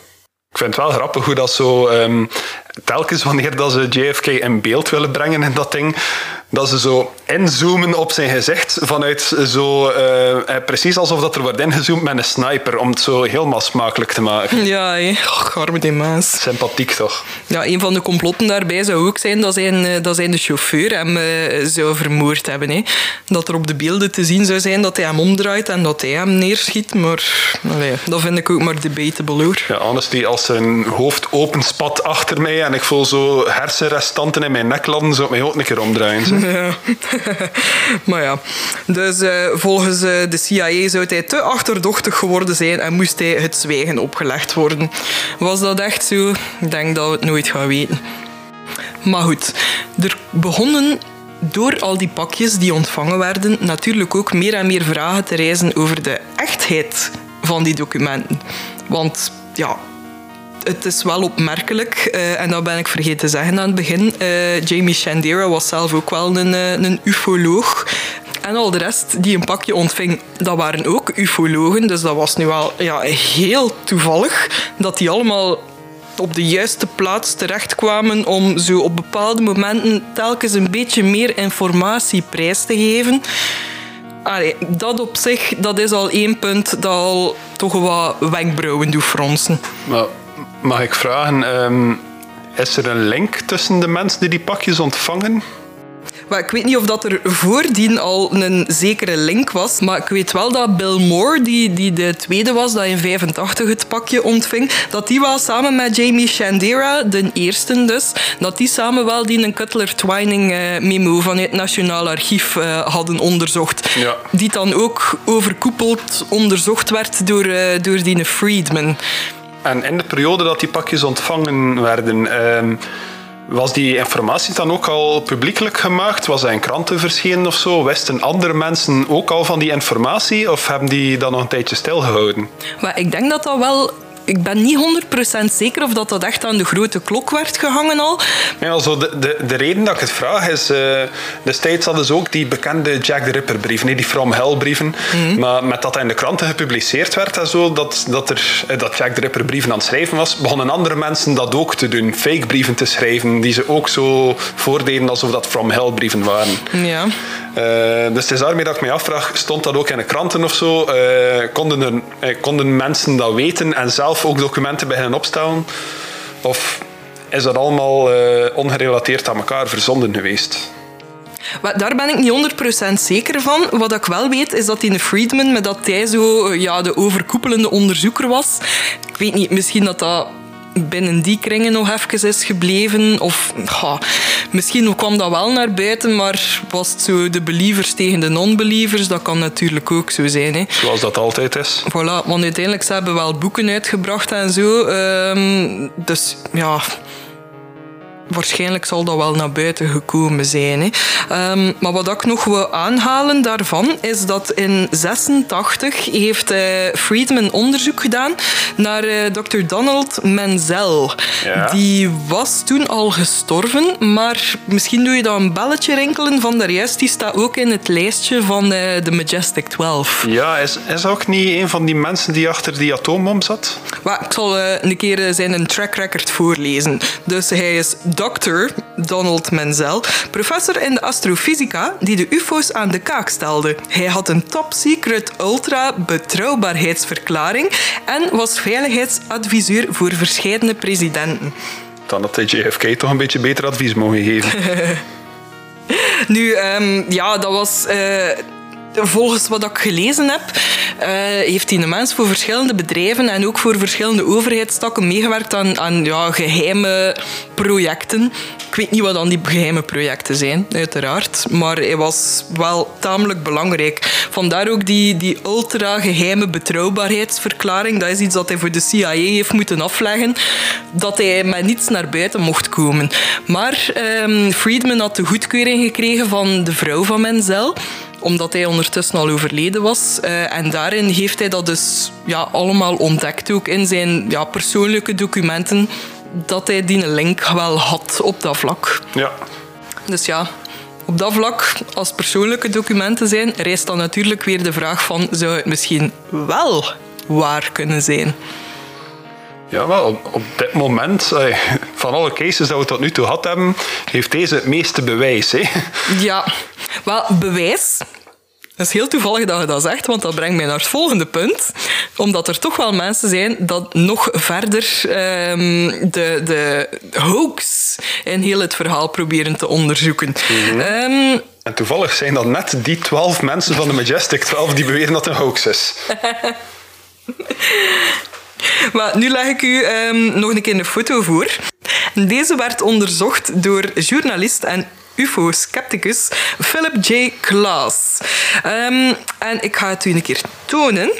Ik vind het wel grappig hoe dat zo... Um, telkens wanneer dat ze JFK in beeld willen brengen in dat ding, dat ze zo inzoomen op zijn gezicht vanuit zo uh, precies alsof dat er wordt ingezoomd met een sniper om het zo helemaal smakelijk te maken. Ja, arme die mens. Sympathiek toch? Ja, een van de complotten daarbij zou ook zijn dat zijn, eh, dat zijn de chauffeur hem uh, zou vermoord hebben. Dat er op de beelden te zien zou zijn dat hij hem omdraait en dat hij hem neerschiet. Maar allee, dat vind ik ook maar debatable hoor. Ja, honestly, als zijn hoofd openspat achter mij en ik voel zo hersenrestanten in mijn nek landen, zou ik mij ook een keer omdraaien. Ja. maar ja, dus uh, volgens uh, de CIA zou hij te achterdochtig geworden zijn en moest hij het zwijgen opgelegd worden. Was dat echt zo? Ik denk dat we het nooit gaan weten. Maar goed, er begonnen door al die pakjes die ontvangen werden natuurlijk ook meer en meer vragen te reizen over de echtheid van die documenten. Want ja, het is wel opmerkelijk, uh, en dat ben ik vergeten te zeggen aan het begin. Uh, Jamie Shandera was zelf ook wel een, uh, een ufoloog. En al de rest die een pakje ontving, dat waren ook ufologen. Dus dat was nu wel ja, heel toevallig dat die allemaal op de juiste plaats terechtkwamen om zo op bepaalde momenten telkens een beetje meer informatie prijs te geven. Dat op zich dat is al één punt dat al toch wat wenkbrauwen doet fronsen. Maar Mag ik vragen, ehm, is er een link tussen de mensen die die pakjes ontvangen? Maar ik weet niet of dat er voordien al een zekere link was. Maar ik weet wel dat Bill Moore, die, die de tweede was, dat in 85 het pakje ontving, dat die wel samen met Jamie Shandera, de eerste dus, dat die samen wel die een Cutler-Twining uh, memo van het Nationaal Archief uh, hadden onderzocht. Ja. Die dan ook overkoepeld onderzocht werd door, uh, door die Friedman. En in de periode dat die pakjes ontvangen werden, ehm, was die informatie dan ook al publiekelijk gemaakt? Was hij in kranten verschenen of zo? Wisten andere mensen ook al van die informatie of hebben die dan nog een tijdje stilgehouden? Maar ik denk dat dat wel ik ben niet 100% zeker of dat, dat echt aan de grote klok werd gehangen al. Ja, also de, de, de reden dat ik het vraag is... Uh, destijds hadden ze ook die bekende Jack the Ripper brieven, die From Hell brieven. Mhm. Maar met dat hij in de kranten gepubliceerd werd en zo, dat, dat, er, eh, dat Jack the Ripper brieven aan het schrijven was, begonnen andere mensen dat ook te doen. Fake brieven te schrijven, die ze ook zo voordeden alsof dat From Hell brieven waren. Ja. Uh, dus het is daarmee dat ik mij afvraag, stond dat ook in de kranten of zo? Uh, konden, er, konden mensen dat weten en zelf ook documenten beginnen opstellen? Of is dat allemaal ongerelateerd aan elkaar verzonden geweest? Daar ben ik niet 100% zeker van. Wat ik wel weet, is dat in Friedman, met dat hij zo ja, de overkoepelende onderzoeker was. Ik weet niet, misschien dat dat binnen die kringen nog even is gebleven. Of ja, misschien kwam dat wel naar buiten, maar was het zo de believers tegen de non-believers? Dat kan natuurlijk ook zo zijn. Hè. Zoals dat altijd is. Voilà, want uiteindelijk ze hebben wel boeken uitgebracht en zo. Um, dus ja, waarschijnlijk zal dat wel naar buiten gekomen zijn. Hè. Um, maar wat ik nog wil aanhalen daarvan is dat in 86 heeft uh, Friedman onderzoek gedaan naar uh, eh, Dr. Donald Menzel. Ja. Die was toen al gestorven, maar misschien doe je dan een belletje rinkelen van daar juist. Die staat ook in het lijstje van uh, de Majestic 12. Ja, is, is ook niet een van die mensen die achter die atoombom zat? Maar ik zal een keer zijn track record voorlezen. Dus hij is Dr. Donald Menzel, professor in de astrofysica die de UFO's aan de kaak stelde. Hij had een top secret ultra betrouwbaarheidsverklaring en was veiligheidsadviseur voor verschillende presidenten. Dan had de JFK toch een beetje beter advies mogen geven. nu, um, ja, dat was. Uh, volgens wat ik gelezen heb, uh, heeft die mens voor verschillende bedrijven en ook voor verschillende overheidstakken meegewerkt aan, aan ja, geheime projecten. Ik weet niet wat dan die geheime projecten zijn, uiteraard. Maar hij was wel tamelijk belangrijk. Vandaar ook die, die ultra-geheime betrouwbaarheidsverklaring. Dat is iets dat hij voor de CIA heeft moeten afleggen. Dat hij met niets naar buiten mocht komen. Maar um, Friedman had de goedkeuring gekregen van de vrouw van Menzel omdat hij ondertussen al overleden was. Uh, en daarin heeft hij dat dus ja, allemaal ontdekt, ook in zijn ja, persoonlijke documenten, dat hij die link wel had op dat vlak. Ja. Dus ja, op dat vlak, als persoonlijke documenten zijn, rijst dan natuurlijk weer de vraag van, zou het misschien wel waar kunnen zijn? Ja, wel, op dit moment, van alle cases dat we tot nu toe gehad hebben, heeft deze het meeste bewijs. Hè? Ja, wel, bewijs. Het is heel toevallig dat je dat zegt, want dat brengt mij naar het volgende punt. Omdat er toch wel mensen zijn dat nog verder um, de, de hoax in heel het verhaal proberen te onderzoeken. Mhm. Ehm, en toevallig zijn dat net die twaalf mensen van de Majestic 12 die beweren dat het een hoax is. Maar nu leg ik u um, nog een keer een foto voor. Deze werd onderzocht door journalist en UFO-scepticus Philip J. Klaas. Um, en ik ga het u een keer tonen.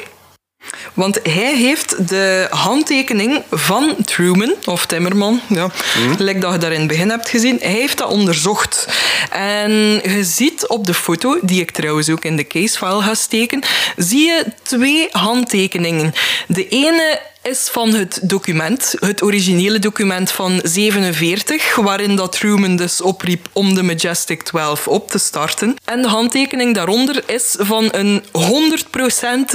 Want hij heeft de handtekening van Truman, of Timmerman, ja, mm. lijkt dat je daar in het begin hebt gezien, hij heeft dat onderzocht. En je ziet op de foto, die ik trouwens ook in de casefile ga steken, zie je twee handtekeningen. De ene is van het document, het originele document van 47, waarin dat Truman dus opriep om de Majestic 12 op te starten. En de handtekening daaronder is van een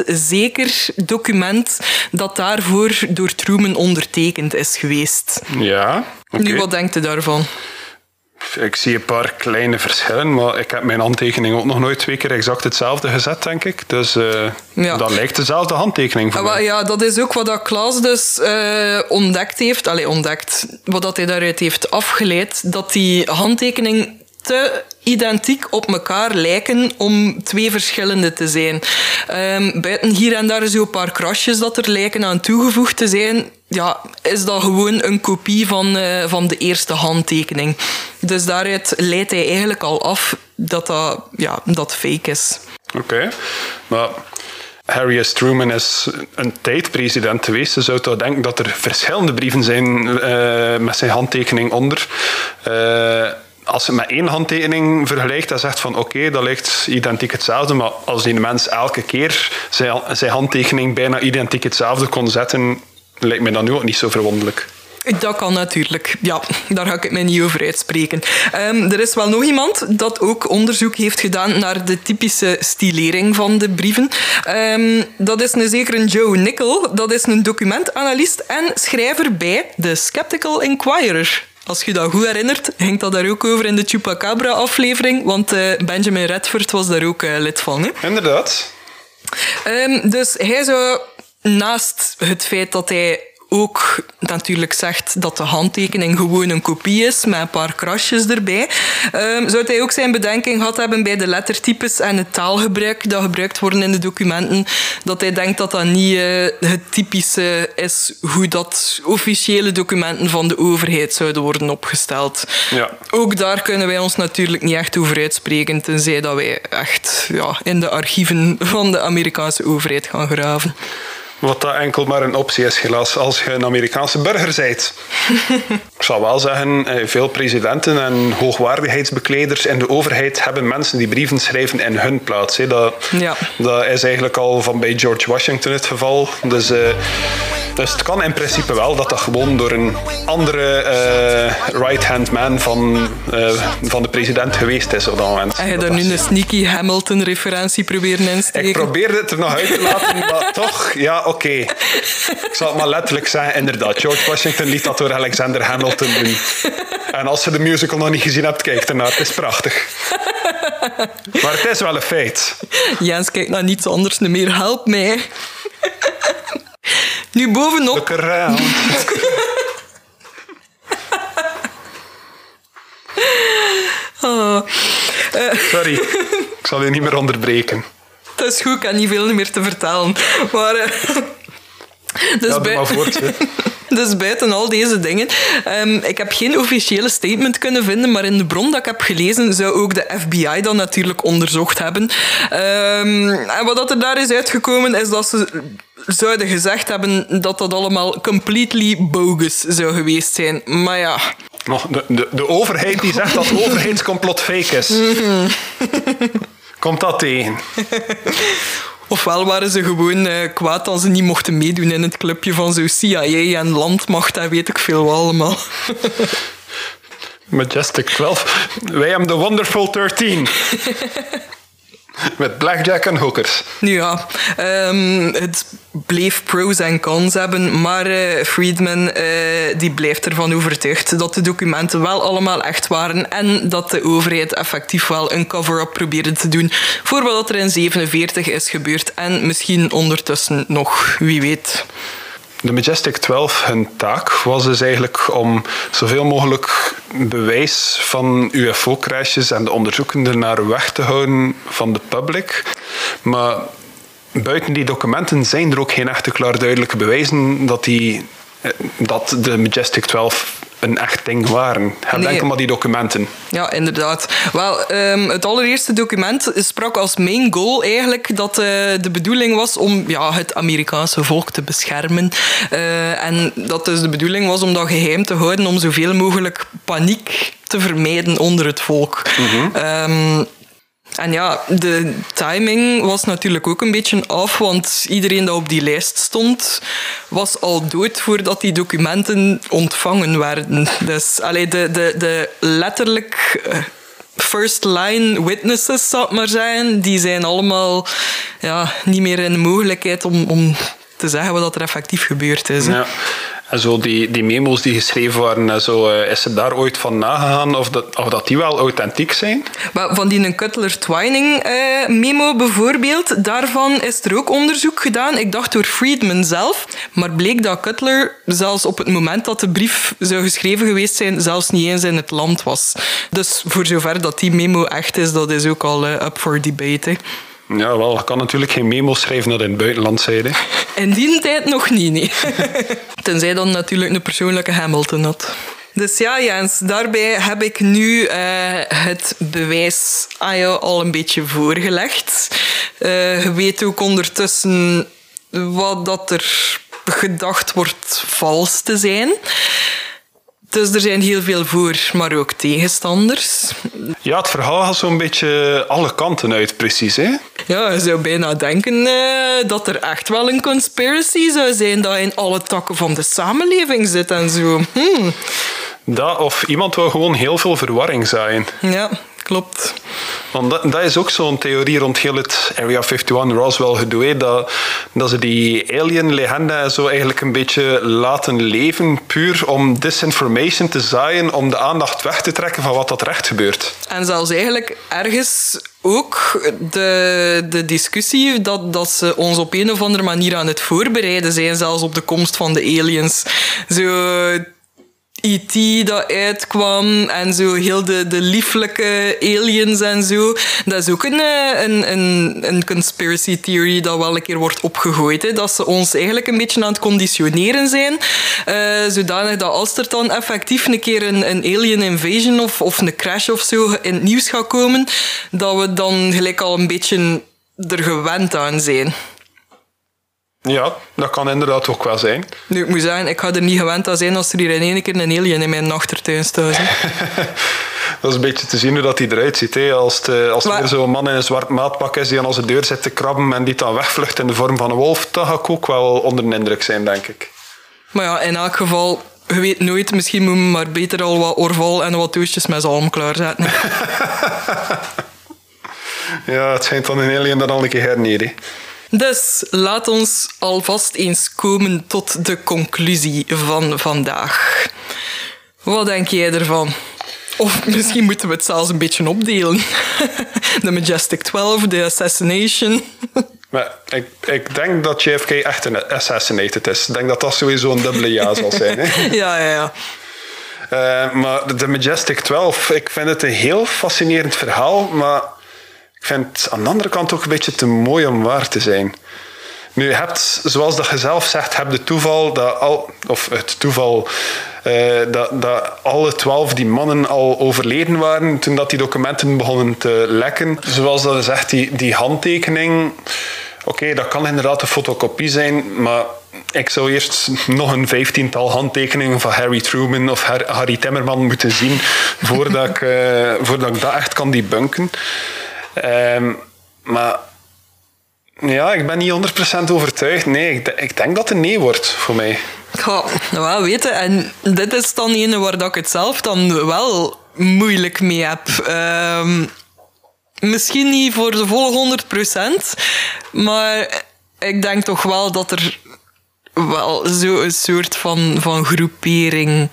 100% zeker document dat daarvoor door Truman ondertekend is geweest. Ja. Nu, wat denkt u daarvan? Ik zie een paar kleine verschillen, maar ik heb mijn handtekening ook nog nooit twee keer exact hetzelfde gezet, denk ik. Dus uh, dat lijkt dezelfde handtekening voor ah, mij. Ja, dat is ook wat dat Klaas dus uh, ontdekt heeft. Allee, ontdekt. Wat dat hij daaruit heeft afgeleid. Dat die handtekening te identiek op elkaar lijken om twee verschillende te zijn. Um, buiten hier en daar zo een paar krasjes dat er lijken aan toegevoegd te zijn, ja, is dat gewoon een kopie van, uh, van de eerste handtekening. Dus daaruit leidt hij eigenlijk al af dat dat, ja, dat fake is. Oké, maar Harry S. Truman is een tijd president geweest. Je zou denken dat er verschillende brieven zijn uh, met zijn handtekening onder. Uh, als je met één handtekening vergelijkt en zegt van oké, dat lijkt identiek hetzelfde, maar als die mens elke keer zijn, zijn handtekening bijna identiek hetzelfde kon zetten, lijkt mij dat nu ook niet zo verwonderlijk. Dat kan natuurlijk. Ja, daar ga ik mij niet over uitspreken. Um, er is wel nog iemand dat ook onderzoek heeft gedaan naar de typische stilering van de brieven. Um, dat is een zeker een Joe Nickel. Dat is een documentanalist en schrijver bij The Skeptical Inquirer. Als je dat goed herinnert, ging dat daar ook over in de Chupacabra-aflevering, want eh, Benjamin Redford was daar ook eh, lid van. Hè? Inderdaad. Ehm, dus hij zou naast het feit dat hij ook natuurlijk zegt dat de handtekening gewoon een kopie is, met een paar krasjes erbij. Um, zou hij ook zijn bedenking gehad hebben bij de lettertypes en het taalgebruik dat gebruikt worden in de documenten, dat hij denkt dat dat niet uh, het typische is hoe dat officiële documenten van de overheid zouden worden opgesteld. Ja. Ook daar kunnen wij ons natuurlijk niet echt over uitspreken, tenzij dat wij echt ja, in de archieven van de Amerikaanse overheid gaan graven. Wat dat enkel maar een optie is, helaas, als je een Amerikaanse burger bent. Ik zal wel zeggen, eh, veel presidenten en hoogwaardigheidsbekleders in de overheid hebben mensen die brieven schrijven in hun plaats. Dat, ja. dat is eigenlijk al van bij George Washington het geval. Dus, uh, dus het kan in principe wel dat dat gewoon door een andere uh, right-hand man van, uh, van de president geweest is op dat moment. En je daar nu een sneaky Hamilton-referentie proberen insteken? Ik probeerde het er nog uit te laten, maar toch, ja, oké. Okay. Ik zal het maar letterlijk zeggen, inderdaad. George Washington liet dat door Alexander Hamilton doen. En als je de musical nog niet gezien hebt, kijk ernaar. Het is prachtig. Maar het is wel een feit. Jens kijkt naar niets anders meer. Help mij. Nu bovenop... Look around. Oh. Uh. Sorry, ik zal je niet meer onderbreken. Dat is goed, ik heb niet veel meer te vertellen. Maar... Uh, dus ja, voort, dus buiten al deze dingen. Um, ik heb geen officiële statement kunnen vinden, maar in de bron dat ik heb gelezen zou ook de FBI dat natuurlijk onderzocht hebben. Um, en wat er daar is uitgekomen is dat ze zouden gezegd hebben dat dat allemaal completely bogus zou geweest zijn. Maar ja... De, de, de overheid die zegt dat overheidscomplot fake is. Komt dat tegen? Ofwel waren ze gewoon uh, kwaad als ze niet mochten meedoen in het clubje van zo CIA en landmacht en weet ik veel wat allemaal. Majestic 12. Wij hebben de Wonderful 13. Met blackjack en hookers. Ja, um, het bleef pros en cons hebben, maar uh, Friedman uh, die blijft ervan overtuigd dat de documenten wel allemaal echt waren en dat de overheid effectief wel een cover-up probeerde te doen voor wat er in 47 is gebeurd en misschien ondertussen nog, wie weet. De Majestic 12, hun taak was dus eigenlijk om zoveel mogelijk bewijs van UFO-crashes en de onderzoeken naar weg te houden van de public. Maar buiten die documenten zijn er ook geen echte klaar duidelijke bewijzen dat, die, dat de Majestic 12 een echt ding waren. Heb nee. enkel maar die documenten. Ja, inderdaad. Wel, um, het allereerste document sprak als main goal eigenlijk dat uh, de bedoeling was om ja, het Amerikaanse volk te beschermen. Uh, en dat dus de bedoeling was om dat geheim te houden, om zoveel mogelijk paniek te vermijden onder het volk. Mm -hmm. um, en ja, de timing was natuurlijk ook een beetje af, want iedereen dat op die lijst stond, was al dood voordat die documenten ontvangen werden. Dus allee, de, de, de letterlijk eh, first line witnesses, zou ik maar zijn, die zijn allemaal ja, niet meer in de mogelijkheid om, om te zeggen wat er effectief gebeurd is. Ja. En zo die, die memo's die geschreven waren, uh, is er daar ooit van nagegaan of dat, of dat die wel authentiek zijn? Maar van die Cutler Twining uh, memo bijvoorbeeld, daarvan is er ook onderzoek gedaan. Ik dacht door Friedman zelf, maar bleek dat Cutler zelfs op het moment dat de brief zou geschreven geweest zijn, zelfs niet eens in het land was. Dus voor zover dat die memo echt is, dat is ook al uh, up for debate. Ja, wel, ik kan natuurlijk geen memo schrijven dat in het buitenland. In die tijd nog niet, nee. Tenzij dan natuurlijk een persoonlijke Hamilton had. Dus ja, Jens, daarbij heb ik nu uh, het bewijs aan jou al een beetje voorgelegd. Uh, je weet ook ondertussen wat dat er gedacht wordt vals te zijn. Dus er zijn heel veel voor, maar ook tegenstanders. Ja, het verhaal gaat zo'n beetje alle kanten uit, precies. Hè? Ja, je zou bijna denken uh, dat er echt wel een conspiracy zou zijn dat in alle takken van de samenleving zit en zo. Hmm. Dat, of iemand wil gewoon heel veel verwarring zijn. Ja, klopt. Want dat, dat is ook zo'n theorie rond heel het Area 51 Roswell gedoe. Dat, dat ze die alien-legende zo eigenlijk een beetje laten leven, puur om disinformation te zaaien, om de aandacht weg te trekken van wat dat recht gebeurt. En zelfs eigenlijk ergens ook de, de discussie dat, dat ze ons op een of andere manier aan het voorbereiden zijn, zelfs op de komst van de aliens. Zo E.T. dat uitkwam en zo heel de, de lieflijke aliens en zo. Dat is ook een, eh, een, een, een conspiracy theory dat wel een keer wordt opgegooid. Hè. Dat ze ons eigenlijk een beetje aan het conditioneren zijn. eh, zodanig dat als er dan effectief een keer een, een alien invasion of, of een crash of zo in het nieuws gaat komen, dat we dan gelijk al een beetje er gewend aan zijn. Ja, dat kan inderdaad ook wel zijn. Nu, ik moet zeggen, ik ga er niet gewend aan zijn als er hier in één keer een alien in mijn achtertuin staat. Dat is een beetje te zien hoe dat hij eruit ziet. Hè. Als het, eh, als er Maar- weer zo'n man in een zwart maatpak is die aan onze deur zit te krabben en die dan wegvlucht in de vorm van een wolf, dan ga ik ook wel onder de indruk zijn, denk ik. Maar ja, in elk geval, je weet nooit, misschien moet je maar beter al wat orval en wat doosjes met zalm klaarzetten. Ja, het schijnt dan een alien dat al een keer. Dus laat ons alvast eens komen tot de conclusie van vandaag. Wat denk jij ervan? Of misschien moeten we het zelfs een beetje opdelen. De Majestic 12, de Assassination. Maar ik, ik denk dat JFK echt een assassinated is. Ik denk dat dat sowieso een dubbele ja zal zijn. Hè. Ja, ja, ja. Eh, maar de Majestic 12, ik vind het een heel fascinerend verhaal, maar ik vind het aan de andere kant ook een beetje te mooi om waar te zijn. Nu, hebt, zoals dat je zelf zegt, heb de toeval dat al, of het toeval eh, dat, dat alle twaalf die mannen al overleden waren toen dat die documenten begonnen te lekken. Zoals dat je zegt, die, die handtekening, oké, dat kan inderdaad een fotocopie zijn, maar ik zou eerst nog een vijftiental handtekeningen van Harry Truman of Har- Harry Timmerman moeten zien voordat ik, eh, voordat ik dat echt kan debunken. Ehm, maar ja, ik ben niet 100% overtuigd. Nee, ik, ik denk dat het een nee wordt voor mij. Ja, wel weten. En dit is dan ene waar dat ik het zelf dan wel moeilijk mee heb. Ehm, misschien niet voor de volle 100%, maar ik denk toch wel dat er wel zo'n soort van, van groepering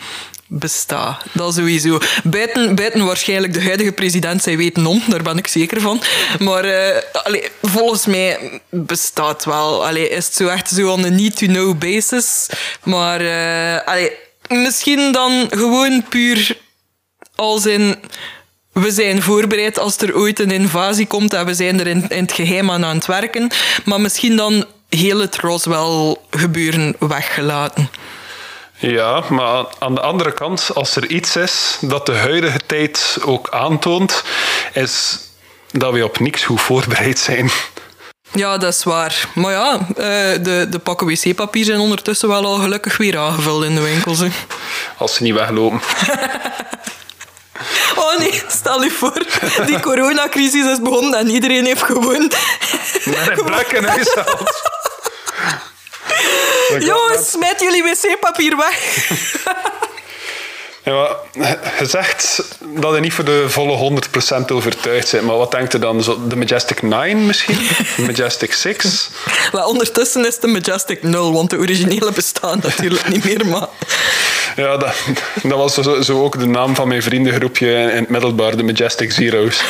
bestaat. Dat sowieso. Buiten, buiten waarschijnlijk de huidige president, zij weten om, daar ben ik zeker van. Maar allee, volgens mij bestaat wel. Allee, is het zo echt zo on a need-to-know basis. Maar allee, misschien dan gewoon puur als in... We zijn voorbereid als er ooit een invasie komt en we zijn er in, in het geheim aan aan het werken. Maar misschien dan heel het Roswell gebeuren weggelaten. Ja, maar aan de andere kant, als er iets is dat de huidige tijd ook aantoont, is dat we op niks goed voorbereid zijn. Ja, dat is waar. Maar ja, eh, de, de pakken wc-papier zijn ondertussen wel al gelukkig weer aangevuld in de winkels. hè. Als ze niet weglopen. Oh nee, stel je voor, die coronacrisis is begonnen en iedereen heeft gewoon... Met een plek in huis. Jongens, smijt jullie wc-papier weg. Ja, je zegt dat je niet voor de volle 100% overtuigd bent, maar wat denkt je dan? Zo De Majestic 9 misschien? De Majestic 6? Maar ondertussen is de Majestic 0, want de originele bestaan natuurlijk niet meer, maar... Ja, dat, dat was zo, zo ook de naam van mijn vriendengroepje in het middelbaar, de Majestic Zero's.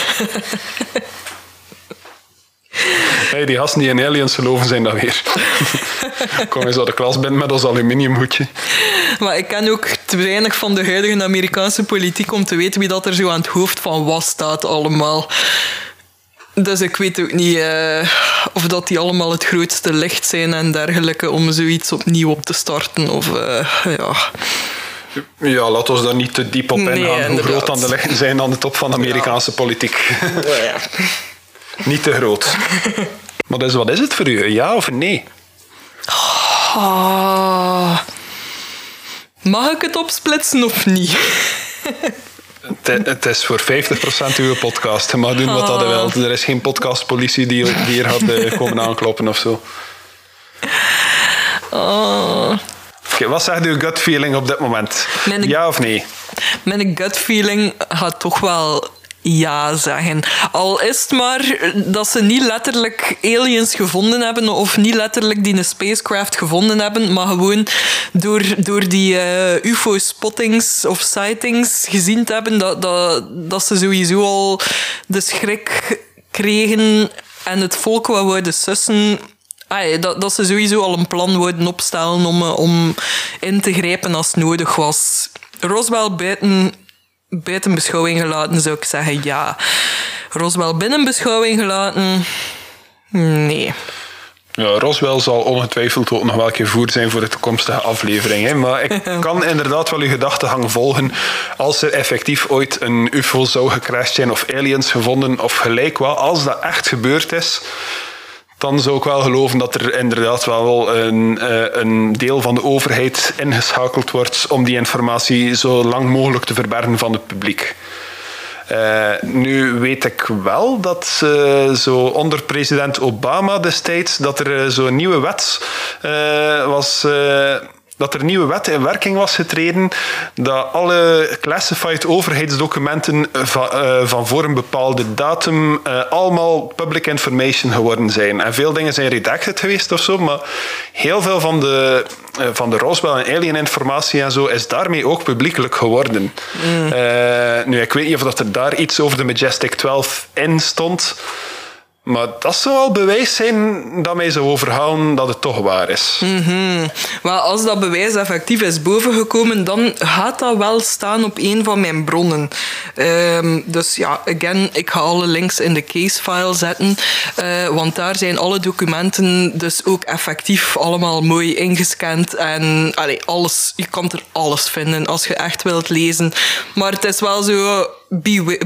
Hey, die gasten die in aliens geloven zijn dat weer. Kom eens uit de klas binnen met ons aluminiumhoedje. Maar ik ken ook te weinig van de huidige Amerikaanse politiek om te weten wie dat er zo aan het hoofd van was staat allemaal. Dus ik weet ook niet eh, of dat die allemaal het grootste licht zijn en dergelijke om zoiets opnieuw op te starten. Of eh, ja. Ja, laten we daar niet te diep op Nee, ingaan. Hoe inderdaad. groot dan de lichten zijn aan de top van de Amerikaanse politiek. Niet te groot. Maar dus, wat is het voor u? Ja of nee? Ah. Mag ik het opsplitsen of niet? Het, is voor 50% uw podcast. Je mag doen wat dat je wilt. Er is geen podcastpolitie die, die hier gaat eh, komen aankloppen of zo. Oké, wat zegt uw gut feeling op dit moment? Mijn- Ja of nee? Mijn gut feeling gaat toch wel ja zeggen. Al is het maar dat ze niet letterlijk aliens gevonden hebben of niet letterlijk die een spacecraft gevonden hebben, maar gewoon door, door die uh, UFO-spottings of sightings gezien te hebben, dat, dat, dat ze sowieso al de schrik kregen en het volk wat wouden sussen dat, dat ze sowieso al een plan wouden opstellen om, eh, om in te grijpen als nodig was. Roswell buiten, buiten beschouwing gelaten, zou ik zeggen ja. Roswell binnen beschouwing gelaten, nee. Ja, Roswell zal ongetwijfeld ook nog wel gevoerd zijn voor de toekomstige aflevering. Hè. Maar ik kan inderdaad wel uw gedachtegang volgen. Als er effectief ooit een UFO zou gecrashed zijn of aliens gevonden of gelijk wel, als dat echt gebeurd is dan zou ik wel geloven dat er inderdaad wel een, eh, een deel van de overheid ingeschakeld wordt om die informatie zo lang mogelijk te verbergen van het publiek. Uh, nu weet ik wel dat uh, zo onder president Obama destijds dat er zo'n nieuwe wet was dat er een nieuwe wet in werking was getreden dat alle classified overheidsdocumenten van, uh, van voor een bepaalde datum uh, allemaal public information geworden zijn. En veel dingen zijn redacted geweest of zo, maar heel veel van de, uh, van de Roswell en alien informatie en zo is daarmee ook publiekelijk geworden. Mm. nu, ik weet niet of dat er daar iets over de Majestic 12 in stond. Maar dat zou al bewijs zijn dat mij zou overhalen dat het toch waar is. Mm Maar als dat bewijs effectief is bovengekomen, dan gaat dat wel staan op een van mijn bronnen. Um, dus ja, again, ik ga alle links in de casefile zetten. Uh, want daar zijn alle documenten dus ook effectief allemaal mooi ingescand. En alles, je kan er alles vinden als je echt wilt lezen. Maar het is wel zo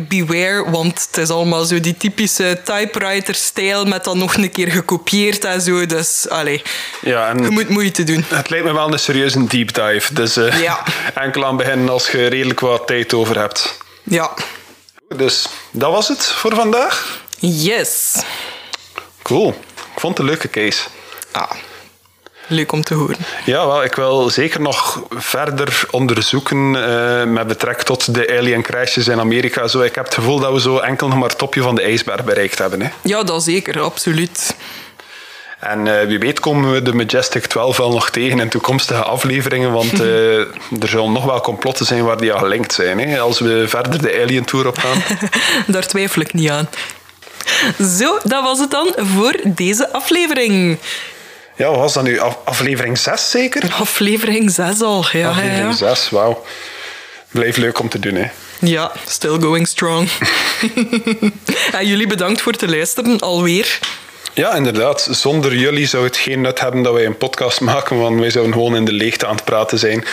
beware, want het is allemaal zo die typische typewriter-stijl met dan nog een keer gekopieerd en zo. Dus, allee, ja, en je moet moeite doen. Het lijkt me wel een serieuze deep dive. Dus uh, ja. enkel aan beginnen als je redelijk wat tijd over hebt. Ja. Dus dat was het voor vandaag? Yes. Cool. Ik vond het een leuke case. Ah. Leuk om te horen. Ja, wel, ik wil zeker nog verder onderzoeken uh, met betrekking tot de alien crashes in Amerika. Zo, ik heb het gevoel dat we zo enkel nog maar het topje van de ijsberg bereikt hebben. Hè. Ja, dat zeker, absoluut. En uh, wie weet komen we de Majestic 12 wel nog tegen in toekomstige afleveringen, want uh, er zullen nog wel complotten zijn waar die al gelinkt zijn, hè, als we verder de Alien Tour op gaan. Daar twijfel ik niet aan. Zo, dat was het dan voor deze aflevering. Ja, wat was dat nu? Aflevering 6 zeker? Aflevering 6 al, ja. Aflevering 6, wauw. Blijft leuk om te doen, hè. Ja, still going strong. en jullie bedankt voor het luisteren alweer. Ja, inderdaad. Zonder jullie zou het geen nut hebben dat wij een podcast maken, want wij zouden gewoon in de leegte aan het praten zijn.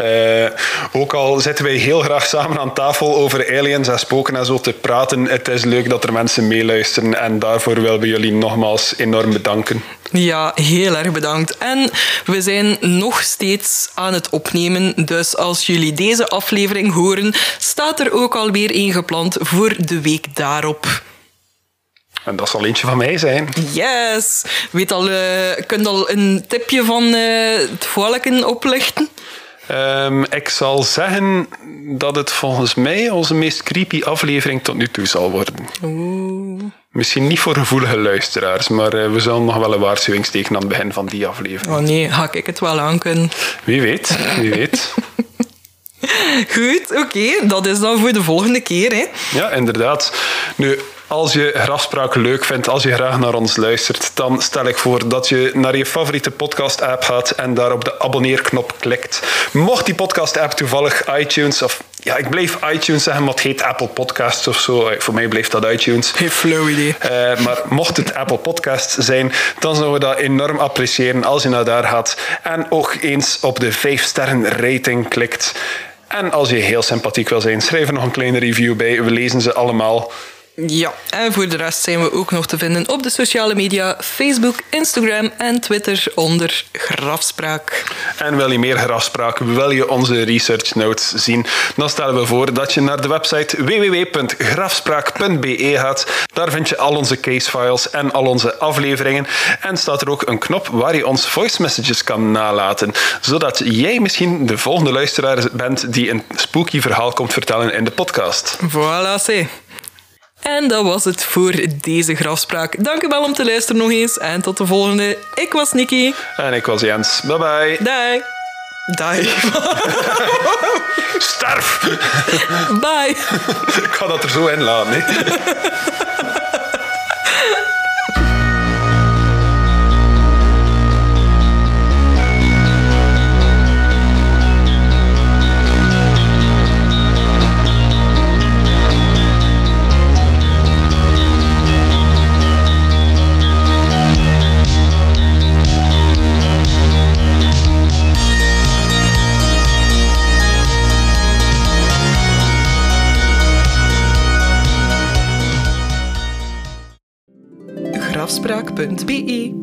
Uh, ook al zitten wij heel graag samen aan tafel over aliens en spoken en zo te praten, het is leuk dat er mensen meeluisteren en daarvoor willen we jullie nogmaals enorm bedanken. Ja, heel erg bedankt. En we zijn nog steeds aan het opnemen, dus als jullie deze aflevering horen, staat er ook alweer een gepland voor de week daarop. En dat zal eentje van mij zijn. Yes! Weet al, uh, kunt al een tipje van uh, het volken oplichten? Um, ik zal zeggen dat het volgens mij onze meest creepy aflevering tot nu toe zal worden. Oeh. Misschien niet voor gevoelige luisteraars, maar uh, we zullen nog wel een waarschuwing steken aan het begin van die aflevering. Oh nee, ga ik het wel aan kunnen? Wie weet, wie weet. Goed, oké. Dat is dan voor de volgende keer. Hè? Ja, inderdaad. Nu, als je grafspraak leuk vindt, als je graag naar ons luistert, dan stel ik voor dat je naar je favoriete podcast-app gaat en daar op de abonneerknop klikt. Mocht die podcast-app toevallig iTunes of ja, ik bleef iTunes zeggen, maar het heet Apple Podcasts of zo. Eh, voor mij bleef dat iTunes. Geen flow idee. Uh, maar mocht het Apple Podcasts zijn, dan zouden we dat enorm appreciëren als je naar daar gaat en ook eens op de 5 sterren rating klikt. En als je heel sympathiek wil zijn, schrijf er nog een kleine review bij. We lezen ze allemaal. Ja, en voor de rest zijn we ook nog te vinden op de sociale media Facebook, Instagram en Twitter onder Grafspraak. En wil je meer grafspraak, wil je onze research notes zien, dan stellen we voor dat je naar de website www.grafspraak.be gaat. Daar vind je al onze casefiles en al onze afleveringen. En staat er ook een knop waar je ons voice messages kan nalaten, zodat jij misschien de volgende luisteraar bent die een spooky verhaal komt vertellen in de podcast. Voilà, c'est. En dat was het voor deze grafspraak. Dank u wel om te luisteren nog eens. En tot de volgende. Ik was Nikki. En ik was Jens. Bye bye. Dag. Dag. Sterf! Bye. ik ga dat er zo in laten. afspraak.be.